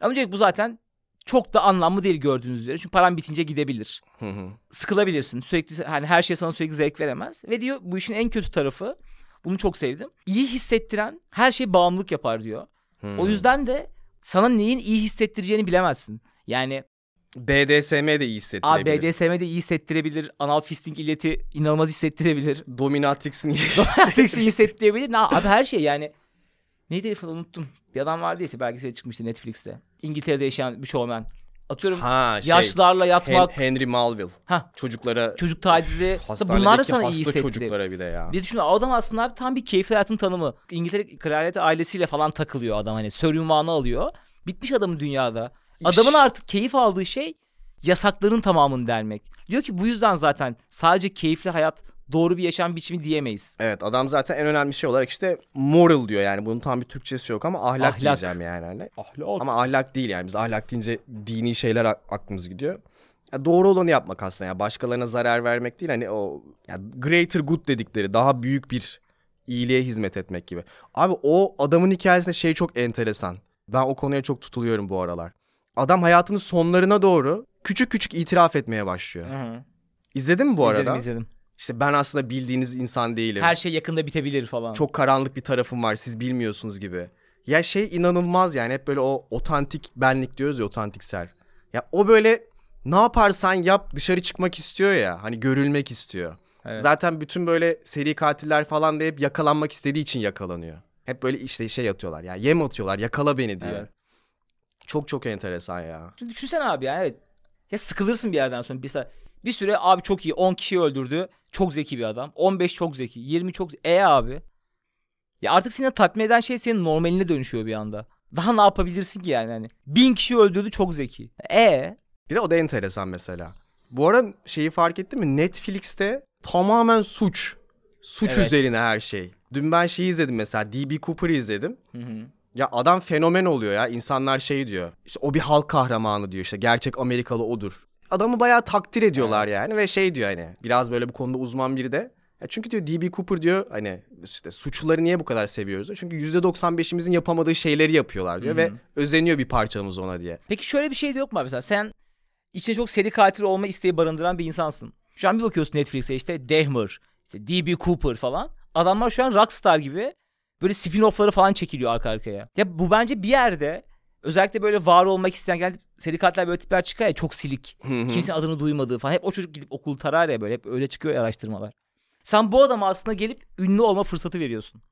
Ama diyor ki bu zaten çok da anlamlı değil gördüğünüz üzere. Çünkü paran bitince gidebilir. Hı hı. Sıkılabilirsin. Sürekli hani her şey sana sürekli zevk veremez. Ve diyor bu işin en kötü tarafı bunu çok sevdim. İyi hissettiren her şey bağımlılık yapar diyor. Hı. O yüzden de sana neyin iyi hissettireceğini bilemezsin. Yani BDSM de iyi abi hissettirebilir. BDSM de iyi hissettirebilir. Anal fisting illeti inanılmaz hissettirebilir. Dominatrix'in iyi Dominatrix'i iyi hissettirebilir. Ne, abi her şey yani. Neydi herif unuttum. Bir adam vardı ya işte belgeseli çıkmıştı Netflix'te. İngiltere'de yaşayan bir showman. Atıyorum Ha şey. yaşlılarla Hen- yatmak. Henry Malville. Ha Çocuklara çocuk tacizi. Tabii bunlar da sana iyi hissettiriyor. çocuklara bir de ya. Bir düşün adam aslında tam bir keyifli hayatın tanımı. İngiltere kraliyeti ailesiyle falan takılıyor adam hani. Sir ünvanı alıyor. Bitmiş adamın dünyada. İş- Adamın artık keyif aldığı şey yasakların tamamını delmek. Diyor ki bu yüzden zaten sadece keyifli hayat doğru bir yaşam biçimi diyemeyiz. Evet adam zaten en önemli şey olarak işte moral diyor yani. Bunun tam bir Türkçesi yok ama ahlak, Ahlak. diyeceğim yani. Hani. Ahlak. Ama ahlak değil yani. Biz ahlak deyince dini şeyler aklımız gidiyor. Ya doğru olanı yapmak aslında ya. Başkalarına zarar vermek değil hani o ya greater good dedikleri daha büyük bir iyiliğe hizmet etmek gibi. Abi o adamın hikayesinde şey çok enteresan. Ben o konuya çok tutuluyorum bu aralar. Adam hayatının sonlarına doğru küçük küçük itiraf etmeye başlıyor. Hı hı. İzledin mi bu izledim arada? izledim. İşte ben aslında bildiğiniz insan değilim. Her şey yakında bitebilir falan. Çok karanlık bir tarafım var siz bilmiyorsunuz gibi. Ya şey inanılmaz yani hep böyle o otantik benlik diyoruz ya otantiksel. Ya o böyle ne yaparsan yap dışarı çıkmak istiyor ya hani görülmek istiyor. Evet. Zaten bütün böyle seri katiller falan da hep yakalanmak istediği için yakalanıyor. Hep böyle işte şey atıyorlar ya yem atıyorlar yakala beni diye. Evet. Çok çok enteresan ya. Çünkü Düşünsene abi yani evet. Ya sıkılırsın bir yerden sonra. Mesela bir süre abi çok iyi 10 kişiyi öldürdü. Çok zeki bir adam. 15 çok zeki. 20 çok E abi. Ya artık seni tatmin eden şey senin normaline dönüşüyor bir anda. Daha ne yapabilirsin ki yani hani. Bin kişi öldürdü çok zeki. E Bir de o da enteresan mesela. Bu ara şeyi fark ettin mi? Netflix'te tamamen suç. Suç Evet. üzerine her şey. Dün ben şeyi izledim mesela. D.B. Cooper'ı izledim. Hı hı. Ya adam fenomen oluyor ya. İnsanlar şey diyor. İşte o bir halk kahramanı diyor işte. Gerçek Amerikalı odur. Adamı bayağı takdir ediyorlar yani ve şey diyor hani biraz böyle bu konuda uzman biri de. Ya çünkü diyor D.B. Cooper diyor hani işte suçluları niye bu kadar seviyoruz diyor. Çünkü %95'imizin yapamadığı şeyleri yapıyorlar diyor Hı ve özeniyor bir parçamız ona diye. Peki şöyle bir şey de yok mu abi mesela sen içinde çok seri katil olma isteği barındıran bir insansın. Şu an bir bakıyorsun Netflix'e işte Dahmer, işte D.B. Cooper falan. Adamlar şu an rockstar gibi böyle spin-off'ları falan çekiliyor arka arkaya. Ya bu bence bir yerde özellikle böyle var olmak isteyen geldi seri katiller böyle tipler çıkar ya çok silik. Hı hı. Kimsenin adını duymadığı falan. Hep o çocuk gidip okul tarar ya böyle hep öyle çıkıyor ya araştırmalar. Sen bu adama aslında gelip ünlü olma fırsatı veriyorsun.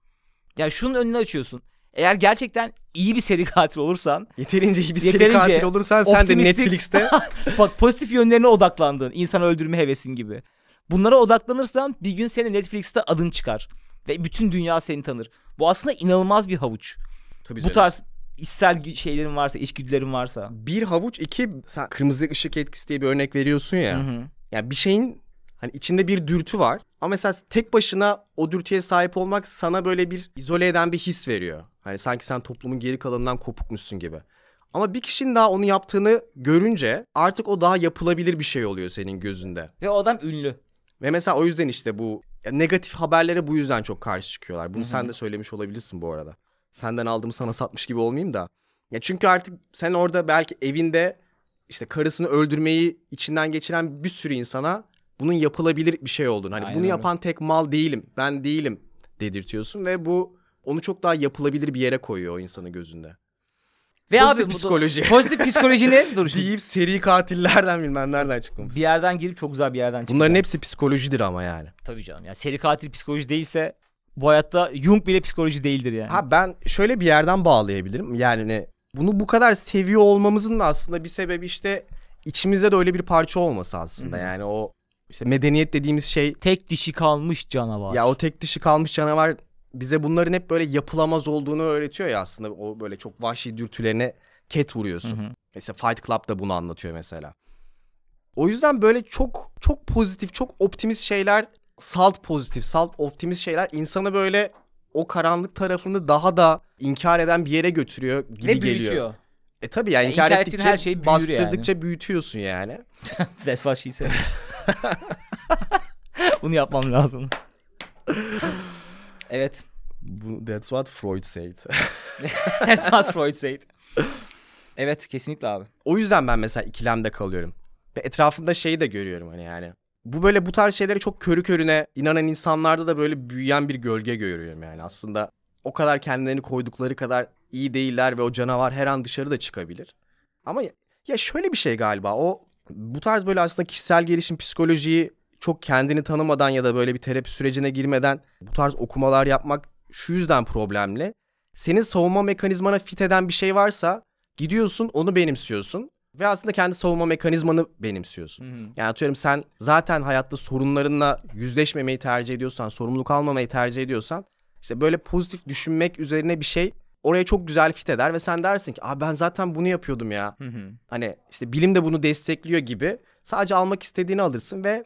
Yani şunun önünü açıyorsun. Eğer gerçekten iyi bir seri katil olursan Yeterince iyi bir seri Yeterince katil olursan sen de optimistik- Netflix'te [LAUGHS] Bak pozitif yönlerine odaklandın. insan öldürme hevesin gibi. Bunlara odaklanırsan bir gün senin Netflix'te adın çıkar. Ve bütün dünya seni tanır. Bu aslında inanılmaz bir havuç. Tabii Bu canım. tarz içsel şeylerin varsa, içgüdülerin varsa. bir havuç iki sen kırmızı ışık etkisi diye bir örnek veriyorsun ya. Hı hı. Yani bir şeyin hani içinde bir dürtü var ama mesela tek başına o dürtüye sahip olmak sana böyle bir izole eden bir his veriyor. Hani sanki sen toplumun geri kalanından kopukmuşsun gibi. Ama bir kişinin daha onu yaptığını görünce artık o daha yapılabilir bir şey oluyor senin gözünde. Ve o adam ünlü. Ve mesela o yüzden işte bu negatif haberlere bu yüzden çok karşı çıkıyorlar. Bunu sen de söylemiş olabilirsin bu arada. Senden aldığımı sana satmış gibi olmayayım da. Ya çünkü artık sen orada belki evinde işte karısını öldürmeyi içinden geçiren bir sürü insana bunun yapılabilir bir şey olduğunu. Hani Aynen bunu öyle. yapan tek mal değilim, ben değilim dedirtiyorsun ve bu onu çok daha yapılabilir bir yere koyuyor o insanın gözünde. Ve Pozitif abi psikoloji. [LAUGHS] pozitif psikoloji ne? Dur şimdi. Deyip seri katillerden bilmem nereden çıkmamız. Bir yerden girip çok güzel bir yerden çıkacağım. Bunların hepsi psikolojidir ama yani. Tabii canım. Ya seri katil psikoloji değilse bu hayatta Jung bile psikoloji değildir yani. Ha ben şöyle bir yerden bağlayabilirim. Yani ne, bunu bu kadar seviyor olmamızın da aslında bir sebebi işte içimizde de öyle bir parça olması aslında. Yani o işte medeniyet dediğimiz şey Tek dişi kalmış canavar. ya o tek dişi kalmış canavar bize bunların hep böyle yapılamaz olduğunu öğretiyor ya aslında. O böyle çok vahşi dürtülerine ket vuruyorsun. Hı hı. Mesela Fight Club da bunu anlatıyor mesela. O yüzden böyle çok çok pozitif, çok optimist şeyler, salt pozitif, salt optimist şeyler insanı böyle o karanlık tarafını daha da inkar eden bir yere götürüyor gibi Ve geliyor. büyütüyor. E tabii yani Ya inkar, inkar ettikçe her şey bastırdıkça büyütüyorsun yani. [LAUGHS] That's what she said. [LAUGHS] Bunu yapmam lazım. [LAUGHS] evet. Bu, that's what Freud said. That's what Freud said. Evet kesinlikle abi. o yüzden ben mesela ikilemde kalıyorum. Ve etrafımda şeyi de görüyorum hani yani. Bu böyle bu tarz şeylere çok körü körüne inanan insanlarda da böyle büyüyen bir gölge görüyorum yani. Aslında o kadar kendilerini koydukları kadar iyi değiller ve o canavar her an dışarı da çıkabilir. Ama ya, şöyle bir şey galiba o bu tarz böyle aslında kişisel gelişim psikolojiyi çok kendini tanımadan ya da böyle bir terapi sürecine girmeden bu tarz okumalar yapmak şu yüzden problemli. senin savunma mekanizmana fit eden bir şey varsa gidiyorsun onu benimsiyorsun ve aslında kendi savunma mekanizmanı benimsiyorsun. Yani atıyorum sen zaten hayatta sorunlarınla yüzleşmemeyi tercih ediyorsan, sorumluluk almamayı tercih ediyorsan işte böyle pozitif düşünmek üzerine bir şey oraya çok güzel fit eder ve sen dersin ki Aa, ben zaten bunu yapıyordum ya. Hı hı. Hani işte bilim de bunu destekliyor gibi sadece almak istediğini alırsın ve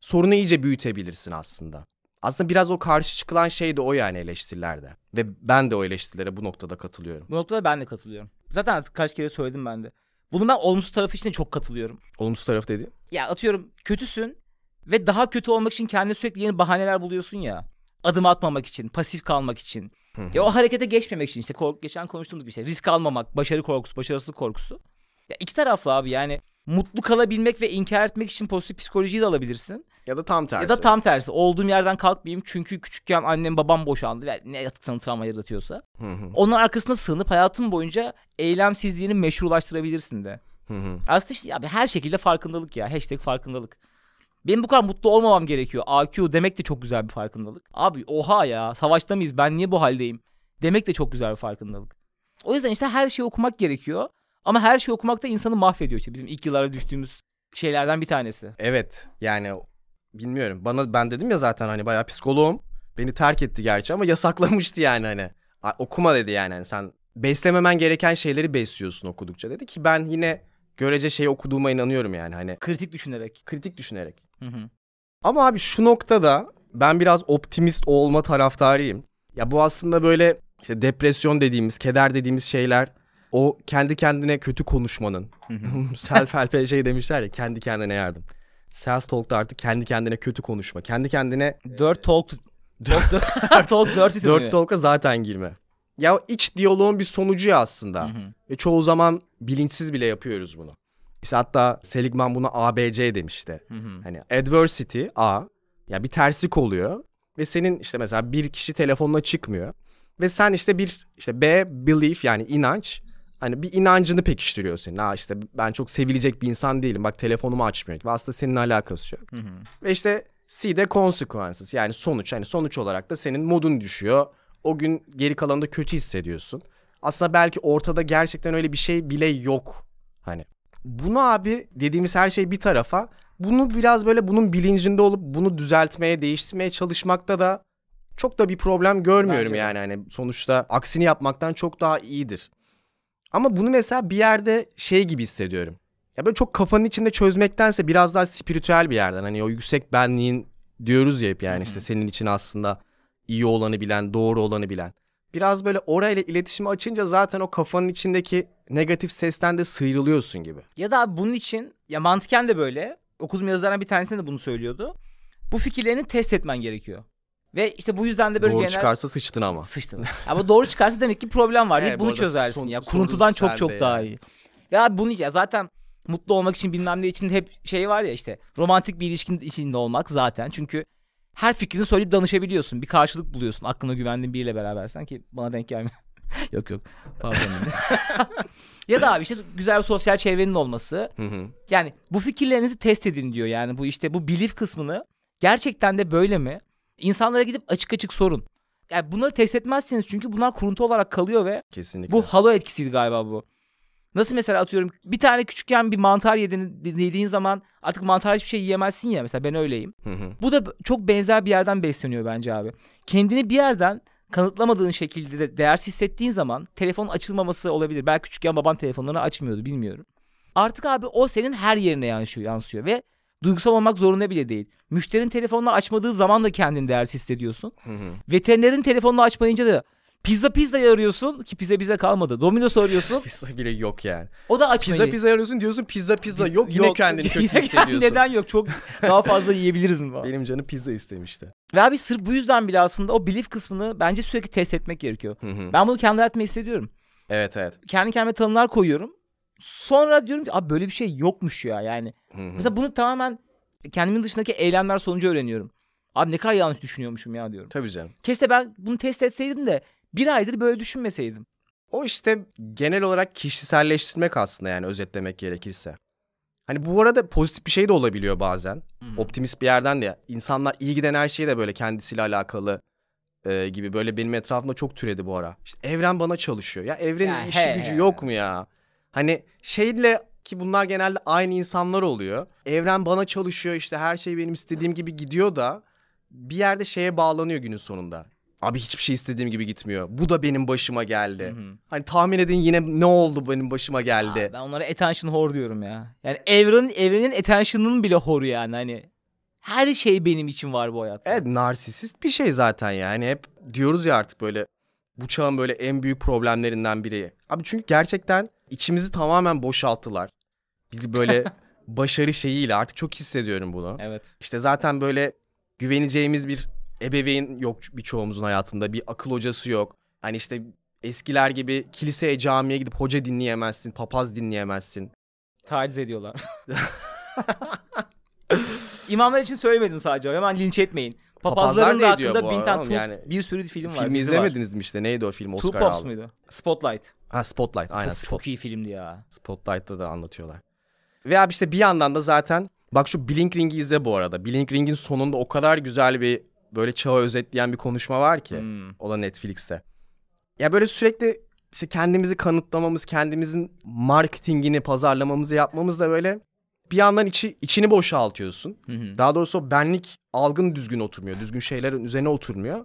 sorunu iyice büyütebilirsin aslında. Aslında biraz o karşı çıkılan şey de o yani eleştirilerde. Ve ben de o eleştirilere bu noktada katılıyorum. Bu noktada ben de katılıyorum. Zaten artık kaç kere söyledim ben de. Bunu ben olumsuz tarafı için de çok katılıyorum. Olumsuz taraf dedi. Ya atıyorum kötüsün ve daha kötü olmak için kendine sürekli yeni bahaneler buluyorsun ya. Adım atmamak için, pasif kalmak için. Ya o harekete geçmemek için işte kork geçen konuştuğumuz bir şey. Risk almamak, başarı korkusu, başarısızlık korkusu. Ya iki taraflı abi yani mutlu kalabilmek ve inkar etmek için pozitif psikolojiyi de alabilirsin. Ya da tam tersi. Ya da tam tersi. Olduğum yerden kalkmayayım çünkü küçükken annem babam boşandı. ve ne yatık sana travma yaratıyorsa. Hı hı, Onun arkasına sığınıp hayatın boyunca eylemsizliğini meşrulaştırabilirsin de. hı hı. Aslında işte abi her şekilde farkındalık ya. Hashtag farkındalık. Benim bu kadar mutlu olmamam gerekiyor. AQ demek de çok güzel bir farkındalık. Abi oha ya savaşta mıyız ben niye bu haldeyim? Demek de çok güzel bir farkındalık. O yüzden işte her şeyi okumak gerekiyor. Ama her şeyi okumak da insanı mahvediyor. İşte bizim ilk yıllara düştüğümüz şeylerden bir tanesi. Evet yani bilmiyorum. Bana ben dedim ya zaten hani bayağı psikoloğum. Beni terk etti gerçi ama yasaklamıştı yani hani. Okuma dedi yani hani sen beslememen gereken şeyleri besliyorsun okudukça dedi ki ben yine görece şey okuduğuma inanıyorum yani hani Kritik düşünerek. kritik düşünerek. Hı hı. Ama abi şu noktada ben biraz optimist olma taraftarıyım. Ya bu aslında böyle işte depresyon dediğimiz, keder dediğimiz şeyler o kendi kendine kötü konuşmanın. [LAUGHS] Self help'e şey demişler ya kendi kendine yardım. Self talk'ta artık kendi kendine kötü konuşma. Kendi kendine Dört talk. Talk, [LAUGHS] dört, talk dört dört talk'a zaten girme. Ya iç diyaloğun bir sonucu ya aslında. Ve çoğu zaman bilinçsiz bile yapıyoruz bunu. İşte hatta Seligman buna ABC demişti. Hani adversity A ya bir terslik oluyor ve senin işte mesela bir kişi telefonuna çıkmıyor ve sen işte bir işte B belief yani inanç hani bir inancını pekiştiriyor senin. Ha işte ben çok sevilecek bir insan değilim. Bak telefonumu açmıyor. Ve aslında seninle alakası yok. Hı hı. Ve işte C de consequences yani sonuç. Hani sonuç olarak da senin modun düşüyor. O gün geri kalanında kötü hissediyorsun. Aslında belki ortada gerçekten öyle bir şey bile yok. Hani bunu abi dediğimiz her şey bir tarafa bunu biraz böyle bunun bilincinde olup bunu düzeltmeye, değiştirmeye çalışmakta da çok da bir problem görmüyorum Bence yani hani sonuçta aksini yapmaktan çok daha iyidir. Ama bunu mesela bir yerde şey gibi hissediyorum. Ya böyle çok kafanın içinde çözmektense biraz daha spiritüel bir yerden hani o yüksek benliğin diyoruz ya hep yani işte senin için aslında iyi olanı bilen, doğru olanı bilen. Biraz böyle orayla iletişimi açınca zaten o kafanın içindeki negatif sesten de sıyrılıyorsun gibi. Ya da bunun için ya mantıken de böyle. Okuduğum yazılardan bir tanesinde de bunu söylüyordu. Bu fikirlerini test etmen gerekiyor. Ve işte bu yüzden de böyle Doğru genel... çıkarsa sıçtın ama. Sıçtın. Ama doğru çıkarsa demek ki problem var Evet, bu bunu çözersin son- ya. Kuruntudan çok çok daha iyi. Ya bunu ya zaten mutlu olmak için bilmem ne için hep şey var ya işte romantik bir ilişkin içinde olmak zaten. Çünkü her fikrini söyleyip danışabiliyorsun. Bir karşılık buluyorsun. Aklına güvendiğin biriyle berabersen ki bana denk gelmiyor. [LAUGHS] yok yok. Pardon. [LAUGHS] ya da abi işte güzel bir sosyal çevrenin olması. Hı hı. Yani bu fikirlerinizi test edin diyor. Yani bu işte bu belief kısmını gerçekten de böyle mi? İnsanlara gidip açık açık sorun. Yani bunları test etmezseniz çünkü bunlar kuruntu olarak kalıyor ve Kesinlikle. bu halo etkisiydi galiba bu. Nasıl mesela atıyorum bir tane küçükken bir mantar yedin, yediğin zaman artık mantar hiçbir şey yiyemezsin ya mesela ben öyleyim. Hı hı. Bu da çok benzer bir yerden besleniyor bence abi. Kendini bir yerden kanıtlamadığın şekilde de değersiz hissettiğin zaman telefonun açılmaması olabilir. Belki küçükken baban telefonlarını açmıyordu bilmiyorum. Artık abi o senin her yerine yansıyor, yansıyor ve duygusal olmak zorunda bile değil. Müşterinin telefonunu açmadığı zaman da kendini değersiz hissediyorsun. Hı hı. Veterinerin telefonunu açmayınca da pizza pizza arıyorsun ki pizza bize kalmadı. Domino's arıyorsun. [LAUGHS] Pizza bile yok yani. O da açmayı. Pizza pizza arıyorsun diyorsun pizza pizza Biz- yok yine kendini [LAUGHS] kötü hissediyorsun. Neden yok? Çok daha fazla yiyebiliriz mi falan. [LAUGHS] Benim canım pizza istemişti. Ve abi sırf bu yüzden bile aslında o belief kısmını bence sürekli test etmek gerekiyor. Hı hı. Ben bunu kendi hayatıma hissediyorum. Evet evet. Kendi kendime tanımlar koyuyorum. Sonra diyorum ki abi böyle bir şey yokmuş ya yani. Hı hı. Mesela bunu tamamen kendimin dışındaki eylemler sonucu öğreniyorum. Abi ne kadar yanlış düşünüyormuşum ya diyorum. Tabii canım. Keşke ben bunu test etseydim de bir aydır böyle düşünmeseydim. O işte genel olarak kişiselleştirmek aslında yani özetlemek gerekirse. Hani bu arada pozitif bir şey de olabiliyor bazen. Optimist bir yerden de insanlar iyi giden her şeyi de böyle kendisiyle alakalı e, gibi böyle benim etrafımda çok türedi bu ara. İşte evren bana çalışıyor. Ya evrenin Ya işi he gücü he. yok mu ya? Hani şeyle ki bunlar genelde aynı insanlar oluyor. Evren bana çalışıyor işte her şey benim istediğim gibi gidiyor da bir yerde şeye bağlanıyor günün sonunda. Abi hiçbir şey istediğim gibi gitmiyor. Bu da benim başıma geldi. Hı hı. Hani tahmin edin yine ne oldu benim başıma geldi. Aa, ben onlara attention whore diyorum ya. Yani evrenin evrenin attention'ının bile whore'u yani hani. Her şey benim için var bu hayatta. Evet narsisist bir şey zaten yani. Hep diyoruz ya artık böyle bu çağın böyle en büyük problemlerinden biri. Abi çünkü gerçekten içimizi tamamen boşalttılar. Bizi böyle [LAUGHS] başarı şeyiyle artık çok hissediyorum bunu. Evet. İşte zaten böyle güveneceğimiz bir ebeveyn yok birçoğumuzun hayatında. Bir akıl hocası yok. Hani işte eskiler gibi kiliseye camiye gidip hoca dinleyemezsin, papaz dinleyemezsin. Taciz ediyorlar. [LAUGHS] İmamlar için söylemedim sadece. Hemen linç etmeyin. Papazların Papazlar da hakkında bin tane tu- yani. bir sürü film var. Filmi dizi var. izlemediniz mi işte? Neydi o film? Two Oscar Pops aldı. muydu? Spotlight. Ha Spotlight. Aynen Çok, Spotlight. çok iyi filmdi ya. Spotlight'ta da anlatıyorlar. Ve abi işte bir yandan da zaten bak şu Blink Ring'i izle bu arada. Blink Ring'in sonunda o kadar güzel bir böyle çağı özetleyen bir konuşma var ki. Hmm. O da Netflix'te. Ya böyle sürekli işte kendimizi kanıtlamamız, kendimizin marketingini, pazarlamamızı yapmamız da böyle bir yandan içi, içini boşaltıyorsun. Hı hı. Daha doğrusu benlik algın düzgün oturmuyor. Düzgün şeylerin üzerine oturmuyor.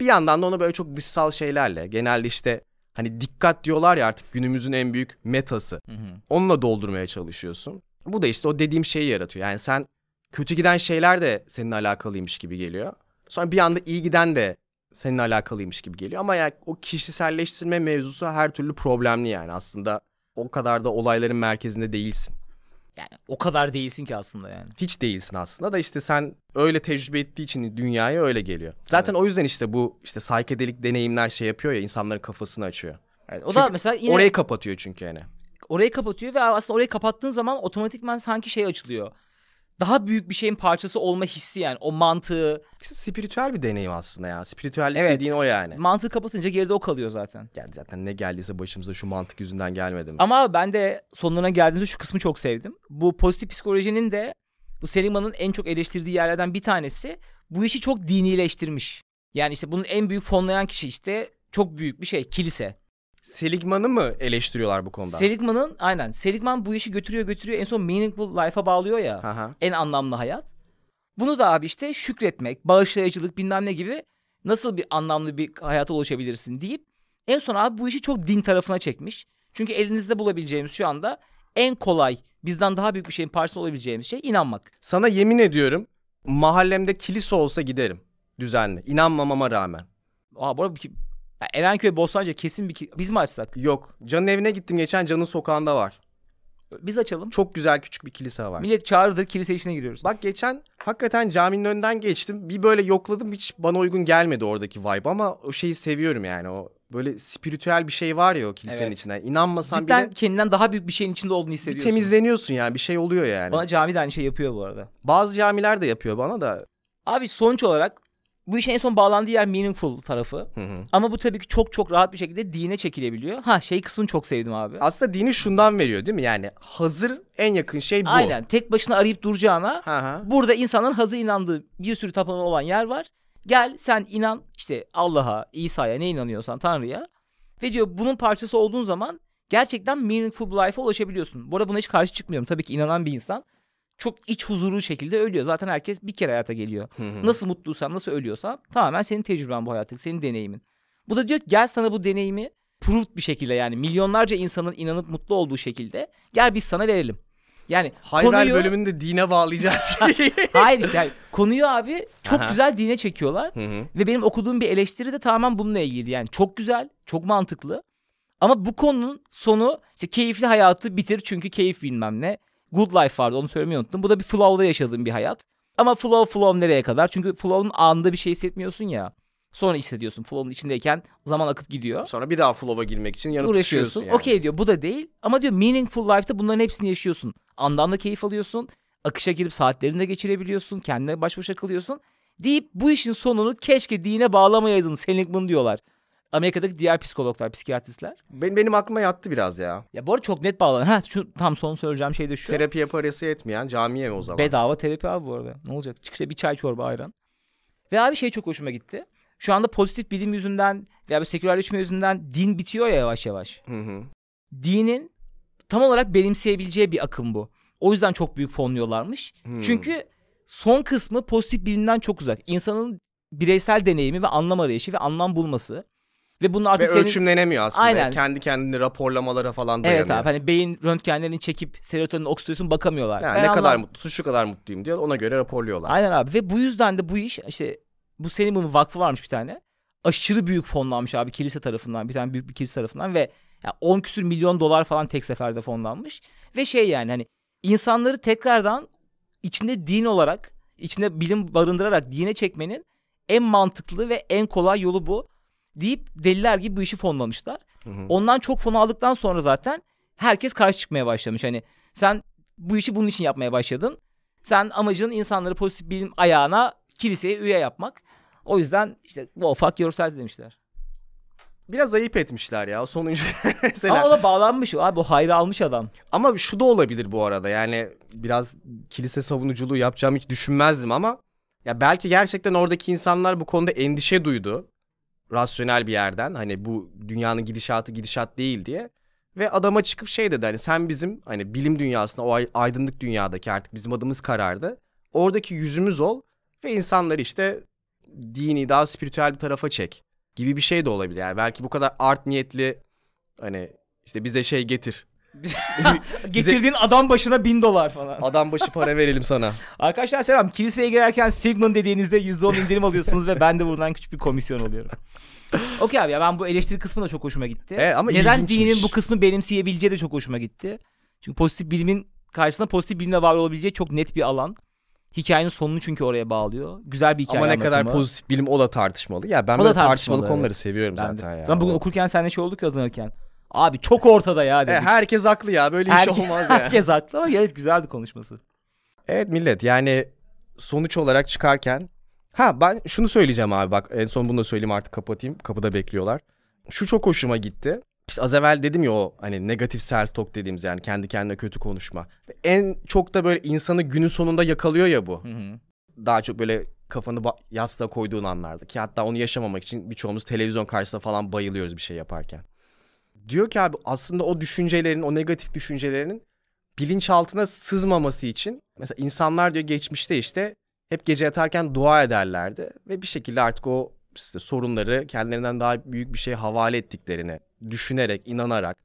Bir yandan da onu böyle çok dışsal şeylerle genelde işte hani dikkat diyorlar ya artık günümüzün en büyük metası. Hı hı. Onunla doldurmaya çalışıyorsun. Bu da işte o dediğim şeyi yaratıyor. Yani sen kötü giden şeyler de seninle alakalıymış gibi geliyor. Sonra bir anda iyi giden de seninle alakalıymış gibi geliyor. Ama yani o kişiselleştirme mevzusu her türlü problemli yani aslında. O kadar da olayların merkezinde değilsin. Yani o kadar değilsin ki aslında yani. Hiç değilsin aslında da işte sen öyle tecrübe ettiği için dünyaya öyle geliyor. Zaten o yüzden işte bu işte saykedelik deneyimler şey yapıyor ya insanların kafasını açıyor. Evet, o da Çünkü mesela yine Orayı kapatıyor çünkü yani. orayı kapatıyor ve aslında orayı kapattığın zaman otomatikman sanki şey açılıyor. Daha büyük bir şeyin parçası olma hissi yani o mantığı spiritüel bir deneyim aslında ya. Spiritüellik Evet. dediğin o yani. mantığı kapatınca geride o kalıyor zaten. Yani zaten ne geldiyse başımıza şu mantık yüzünden gelmedi mi? Ama ben de sonlarına geldiğimde şu kısmı çok sevdim. Bu pozitif psikolojinin de bu Seligman'ın en çok eleştirdiği yerlerden bir tanesi bu işi çok dinileştirmiş. Yani işte bunun en büyük fonlayan kişi işte çok büyük bir şey kilise. Seligman'ı mı eleştiriyorlar bu konuda? Seligman'ın aynen Seligman bu işi götürüyor götürüyor en son meaningful life'a bağlıyor ya. Hı. en anlamlı hayat. Bunu da abi işte şükretmek, bağışlayıcılık bilmem ne gibi nasıl bir anlamlı bir hayata ulaşabilirsin deyip en son abi bu işi çok din tarafına çekmiş. Çünkü elinizde bulabileceğimiz şu anda en kolay bizden daha büyük bir şeyin parçası olabileceğimiz şey inanmak. Sana yemin ediyorum mahallemde kilise olsa giderim. Düzenli. İnanmamama rağmen. Aa bu arada Erenköy Bostancı kesin bir ki- biz mi açsak? Yok. Can'ın evine gittim geçen Can'ın sokağında var. Biz açalım. Çok güzel küçük bir kilise var. Millet çağırdır kilise işine giriyoruz. Bak geçen hakikaten caminin önünden geçtim. Bir böyle yokladım hiç bana uygun gelmedi oradaki vibe ama o şeyi seviyorum yani. O böyle spiritüel bir şey var ya o kilisenin Evet. içinde. İnanmasan Cidden bile kendinden daha büyük bir şeyin içinde olduğunu bir hissediyorsun. temizleniyorsun yani. Bir şey oluyor yani. Bana cami de aynı şey yapıyor bu arada. Bazı camiler de yapıyor bana da. Abi sonuç olarak bu işin en son bağlandığı yer meaningful tarafı. Hı hı. Ama bu tabii ki çok çok rahat bir şekilde dine çekilebiliyor. Ha şey kısmını çok sevdim abi. Aslında dini şundan veriyor değil mi? Yani hazır en yakın şey bu. Aynen tek başına arayıp duracağına Hı hı. burada insanların hazır inandığı bir sürü tapınağı olan yer var. Gel sen inan işte Allah'a, İsa'ya ne inanıyorsan Tanrı'ya. Ve diyor bunun parçası olduğun zaman gerçekten meaningful bir life'a ulaşabiliyorsun. Bu arada buna hiç karşı çıkmıyorum. Tabii ki inanan bir insan çok iç huzurlu şekilde ölüyor. Zaten herkes bir kere hayata geliyor. Hı hı. Nasıl mutluysan, nasıl ölüyorsan tamamen senin tecrüben bu hayattaki, senin deneyimin. Bu da diyor ki gel sana bu deneyimi proved bir şekilde yani milyonlarca insanın inanıp mutlu olduğu şekilde gel biz sana verelim. Yani Hayvel konuyu bölümünü de dine bağlayacağız. [LAUGHS] hayır işte hayır. konuyu abi çok Aha. güzel dine çekiyorlar Hı hı. ve benim okuduğum bir eleştiri de tamamen bununla ilgili. Yani çok güzel, çok mantıklı. Ama bu konunun sonu işte keyifli hayatı bitir çünkü keyif bilmem ne. Good life vardı onu söylemeyi unuttum. Bu da bir flow'da yaşadığım bir hayat. Ama flow flow nereye kadar? Çünkü flow'un anında bir şey hissetmiyorsun ya. Sonra hissediyorsun flow'un içindeyken zaman akıp gidiyor. Sonra bir daha flow'a girmek için yanıp Uğraşıyorsun. yani. Okey diyor bu da değil. Ama diyor meaningful life'ta bunların hepsini yaşıyorsun. Andan da keyif alıyorsun. Akışa girip saatlerini de geçirebiliyorsun. Kendine baş başa kalıyorsun. Deyip bu işin sonunu keşke dine bağlamayaydın Seligman diyorlar. Amerika'daki diğer psikologlar, psikiyatristler. Benim, benim aklıma yattı biraz ya. Ya bu arada çok net bağlanıyor. Ha şu tam son söyleyeceğim şey de şu. Terapiye parası etmeyen camiye mi o zaman? Bedava terapi abi bu arada. Ne olacak? Çıkışta bir çay çorba ayran. Ve abi şey çok hoşuma gitti. Şu anda pozitif bilim yüzünden veya sekülerleşme yüzünden din bitiyor ya yavaş yavaş. Hı hı. Dinin tam olarak benimseyebileceği bir akım bu. O yüzden çok büyük fonluyorlarmış. Hmm. Çünkü son kısmı pozitif bilimden çok uzak. İnsanın bireysel deneyimi ve anlam arayışı ve anlam bulması. Ve bunun Ve artık senin... ölçümlenemiyor aslında. Aynen. Kendi kendini raporlamalara falan dayanıyor. Evet abi hani beyin röntgenlerini çekip serotonin oksitosin bakamıyorlar. Yani Ben ne kadar anlam- mutlusun şu kadar mutluyum diye ona göre raporluyorlar. Aynen abi ve bu yüzden de bu iş işte bu senin bunun vakfı varmış bir tane. Aşırı büyük fonlanmış abi kilise tarafından bir tane büyük bir kilise tarafından ve ya 10 küsür milyon dolar falan tek seferde fonlanmış. Ve şey yani hani insanları tekrardan içinde din olarak içinde bilim barındırarak dine çekmenin en mantıklı ve en kolay yolu bu deyip deliler gibi bu işi fonlamışlar. Hı hı. Ondan çok fon aldıktan sonra zaten herkes karşı çıkmaya başlamış. Hani sen bu işi bunun için yapmaya başladın. Sen amacın insanları pozitif bilim ayağına kiliseye üye yapmak. O yüzden işte well fuck yourself demişler. Biraz ayıp etmişler ya sonuncu [LAUGHS] mesela. Ama Ama, o da bağlanmış abi o hayrı almış adam. şu da olabilir bu arada yani biraz kilise savunuculuğu yapacağımı hiç düşünmezdim ama ya belki gerçekten oradaki insanlar bu konuda endişe duydu. Rasyonel bir yerden hani bu dünyanın gidişatı gidişat değil diye. Ve adama çıkıp şey dedi hani sen bizim hani bilim dünyasında o ay- aydınlık dünyadaki artık bizim adımız karardı. Oradaki yüzümüz ol ve insanları işte dini daha spiritüel bir tarafa çek gibi bir şey de olabilir. Yani belki bu kadar art niyetli hani işte bize şey getir. [LAUGHS] [LAUGHS] Getirdiğin adam başına bin dolar falan. Adam başı para verelim sana. [LAUGHS] Arkadaşlar selam. Kiliseye girerken Sigmund dediğinizde %10 indirim alıyorsunuz ve ben de buradan küçük bir komisyon alıyorum. Okey abi ya ben bu eleştiri kısmı da çok hoşuma gitti. Evet, ama Neden ilginçmiş. dinin bu kısmı benimseyebileceği de çok hoşuma gitti. Çünkü pozitif bilimin karşısında pozitif bilimle var olabileceği çok net bir alan. Hikayenin sonunu çünkü oraya bağlıyor. Güzel bir hikaye Ama ne kadar anlatımı. pozitif bilim o da tartışmalı. Ya ben böyle tartışmalı, tartışmalı evet. konuları seviyorum Ben de. zaten ya. Ben bugün okurken seninle şey olduk ya hazırlanırken. Abi çok ortada ya E, dedik. herkes haklı ya böyle iş herkes, olmaz ya. herkes haklı ama evet güzeldi konuşması. Evet millet yani sonuç olarak çıkarken ha ben şunu söyleyeceğim abi bak en son bunu da söyleyeyim artık kapatayım kapıda bekliyorlar. Şu çok hoşuma gitti. İşte az evvel dedim ya o hani negatif self talk dediğimiz yani kendi kendine kötü konuşma. En çok da böyle insanı günün sonunda yakalıyor ya bu. Hı hı. Daha çok böyle kafanı yastığa koyduğun anlarda ki hatta onu yaşamamak için birçoğumuz televizyon karşısında falan bayılıyoruz bir şey yaparken. Diyor ki abi aslında o düşüncelerin o negatif düşüncelerinin bilinçaltına sızmaması için mesela insanlar diyor geçmişte işte hep gece yatarken dua ederlerdi ve bir şekilde artık o işte sorunları kendilerinden daha büyük bir şeye havale ettiklerini düşünerek, inanarak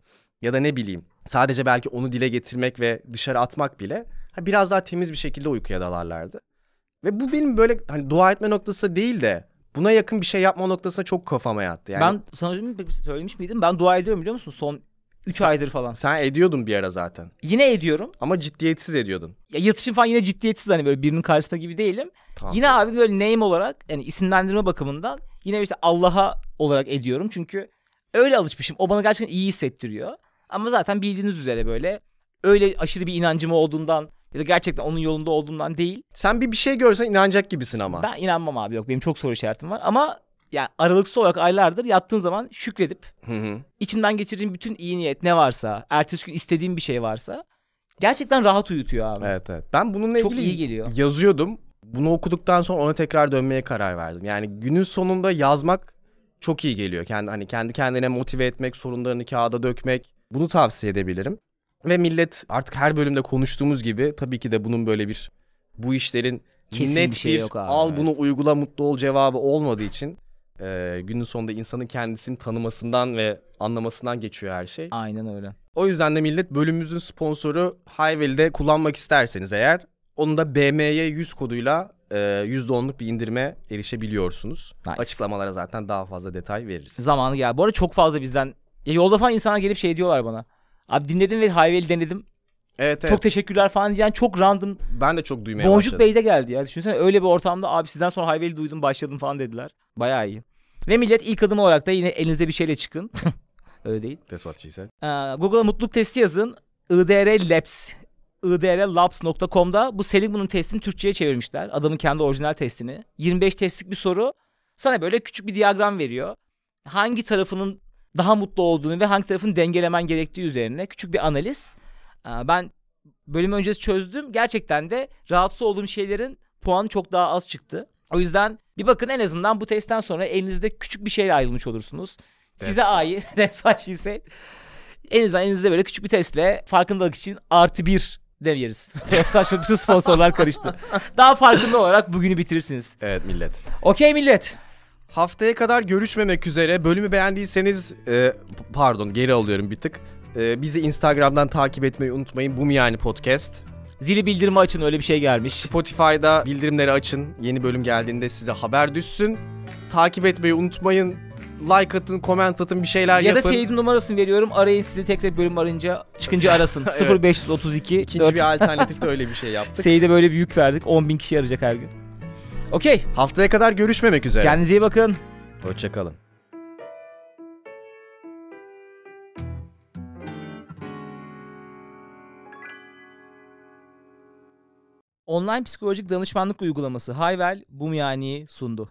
ya da ne bileyim sadece belki onu dile getirmek ve dışarı atmak bile biraz daha temiz bir şekilde uykuya dalarlardı. Ve bu benim böyle hani dua etme noktası değil de buna yakın bir şey yapma noktasına çok kafama yattı. Yani Ben sana söylemiş- söylemiş miydim? Ben dua ediyorum biliyor musun? Son 3 Sen- aydır falan. sen ediyordun bir ara zaten Yine ediyorum. ama ciddiyetsiz ediyordun. Ya yatışım falan yine ciddiyetsiz hani böyle birinin karşısında gibi değilim. Tamam. Yine abi böyle name olarak yani isimlendirme bakımından yine işte Allah'a olarak ediyorum. Çünkü öyle alışmışım. O bana gerçekten iyi hissettiriyor. Ama zaten bildiğiniz üzere böyle öyle aşırı bir inancım olduğundan ya da gerçekten onun yolunda olduğundan değil. Sen bir bir şey görsen inanacak gibisin ama. Ben inanmam abi yok benim çok soru işaretim var. Ama yani aralıksız olarak aylardır yattığın zaman şükredip Hı hı. içinden geçirdiğin bütün iyi niyet ne varsa, ertesi gün istediğin bir şey varsa gerçekten rahat uyutuyor abi. Evet evet. Ben bununla Çok ilgili iyi geliyor. yazıyordum. Bunu okuduktan sonra ona tekrar dönmeye karar verdim. Yani günün sonunda yazmak çok iyi geliyor. Kendi hani kendi kendine motive etmek, sorunlarını kağıda dökmek. Bunu tavsiye edebilirim. Ve millet artık her bölümde konuştuğumuz gibi tabii ki de bunun böyle bir bu işlerin Kesin net bir şey yok abi, al evet. bunu uygula mutlu ol cevabı olmadığı için e, günün sonunda insanın kendisini tanımasından ve anlamasından geçiyor her şey. Aynen öyle. O yüzden de millet bölümümüzün sponsoru Hayvel'de kullanmak isterseniz eğer onu da BMY 100 koduyla e, %10'luk bir indirime erişebiliyorsunuz. Nice. Açıklamalara zaten daha fazla detay veririz. Zamanı geldi. Bu arada çok fazla bizden ya yolda falan insanlar gelip şey diyorlar bana. Abi dinledim ve Hayvel'i denedim. Evet evet. Çok teşekkürler falan diyen çok random. ben de çok duymaya Boncuk başladım. Bey de geldi ya. Düşünsene öyle bir ortamda abi sizden sonra Hayvel'i duydum başladım falan dediler. Bayağı iyi. Ve millet ilk adım olarak da yine elinizde bir şeyle çıkın. [LAUGHS] öyle değil. That's what she said. Ee, Google'a mutluluk testi yazın. IDR Labs. idrlabs.com'da bu Seligman'ın testini Türkçe'ye çevirmişler. Adamın kendi orijinal testini. 25 testlik bir soru. Sana böyle küçük bir diyagram veriyor. Hangi tarafının daha mutlu olduğunu ve hangi tarafını dengelemen gerektiği üzerine küçük bir analiz. Ee, ben bölüm öncesi çözdüm. Gerçekten de rahatsız olduğum şeylerin puanı çok daha az çıktı. O yüzden bir bakın en azından bu testten sonra elinizde küçük bir şeyle ayrılmış olursunuz. Size ait. [LAUGHS] That's what she said. En azından elinizde böyle küçük bir testle farkındalık için artı bir demeyeriz. [LAUGHS] Saçma bütün sponsorlar karıştı. [LAUGHS] Daha farkında olarak bugünü bitirirsiniz. Evet millet. Okey millet. Haftaya kadar görüşmemek üzere. Bölümü beğendiyseniz e, pardon geri alıyorum bir tık. E, bizi Instagram'dan takip etmeyi unutmayın. Bu mu yani podcast? Zili bildirimi açın öyle bir şey gelmiş. Spotify'da bildirimleri açın. Yeni bölüm geldiğinde size haber düşsün. Takip etmeyi unutmayın. Like atın, comment atın, bir şeyler Ya da yapın. Seyit'in numarasını veriyorum. Arayın sizi tekrar bölüm arayınca çıkınca [LAUGHS] arasın. Evet. 0532 İkinci 4. bir alternatif de öyle bir şey yaptık. [LAUGHS] Seyit'e böyle bir yük verdik. 10 bin kişi arayacak her gün. Okey. Haftaya kadar görüşmemek üzere. Kendinize iyi bakın. Hoşçakalın. Online psikolojik danışmanlık uygulaması Hayvel Bumyani'yi sundu.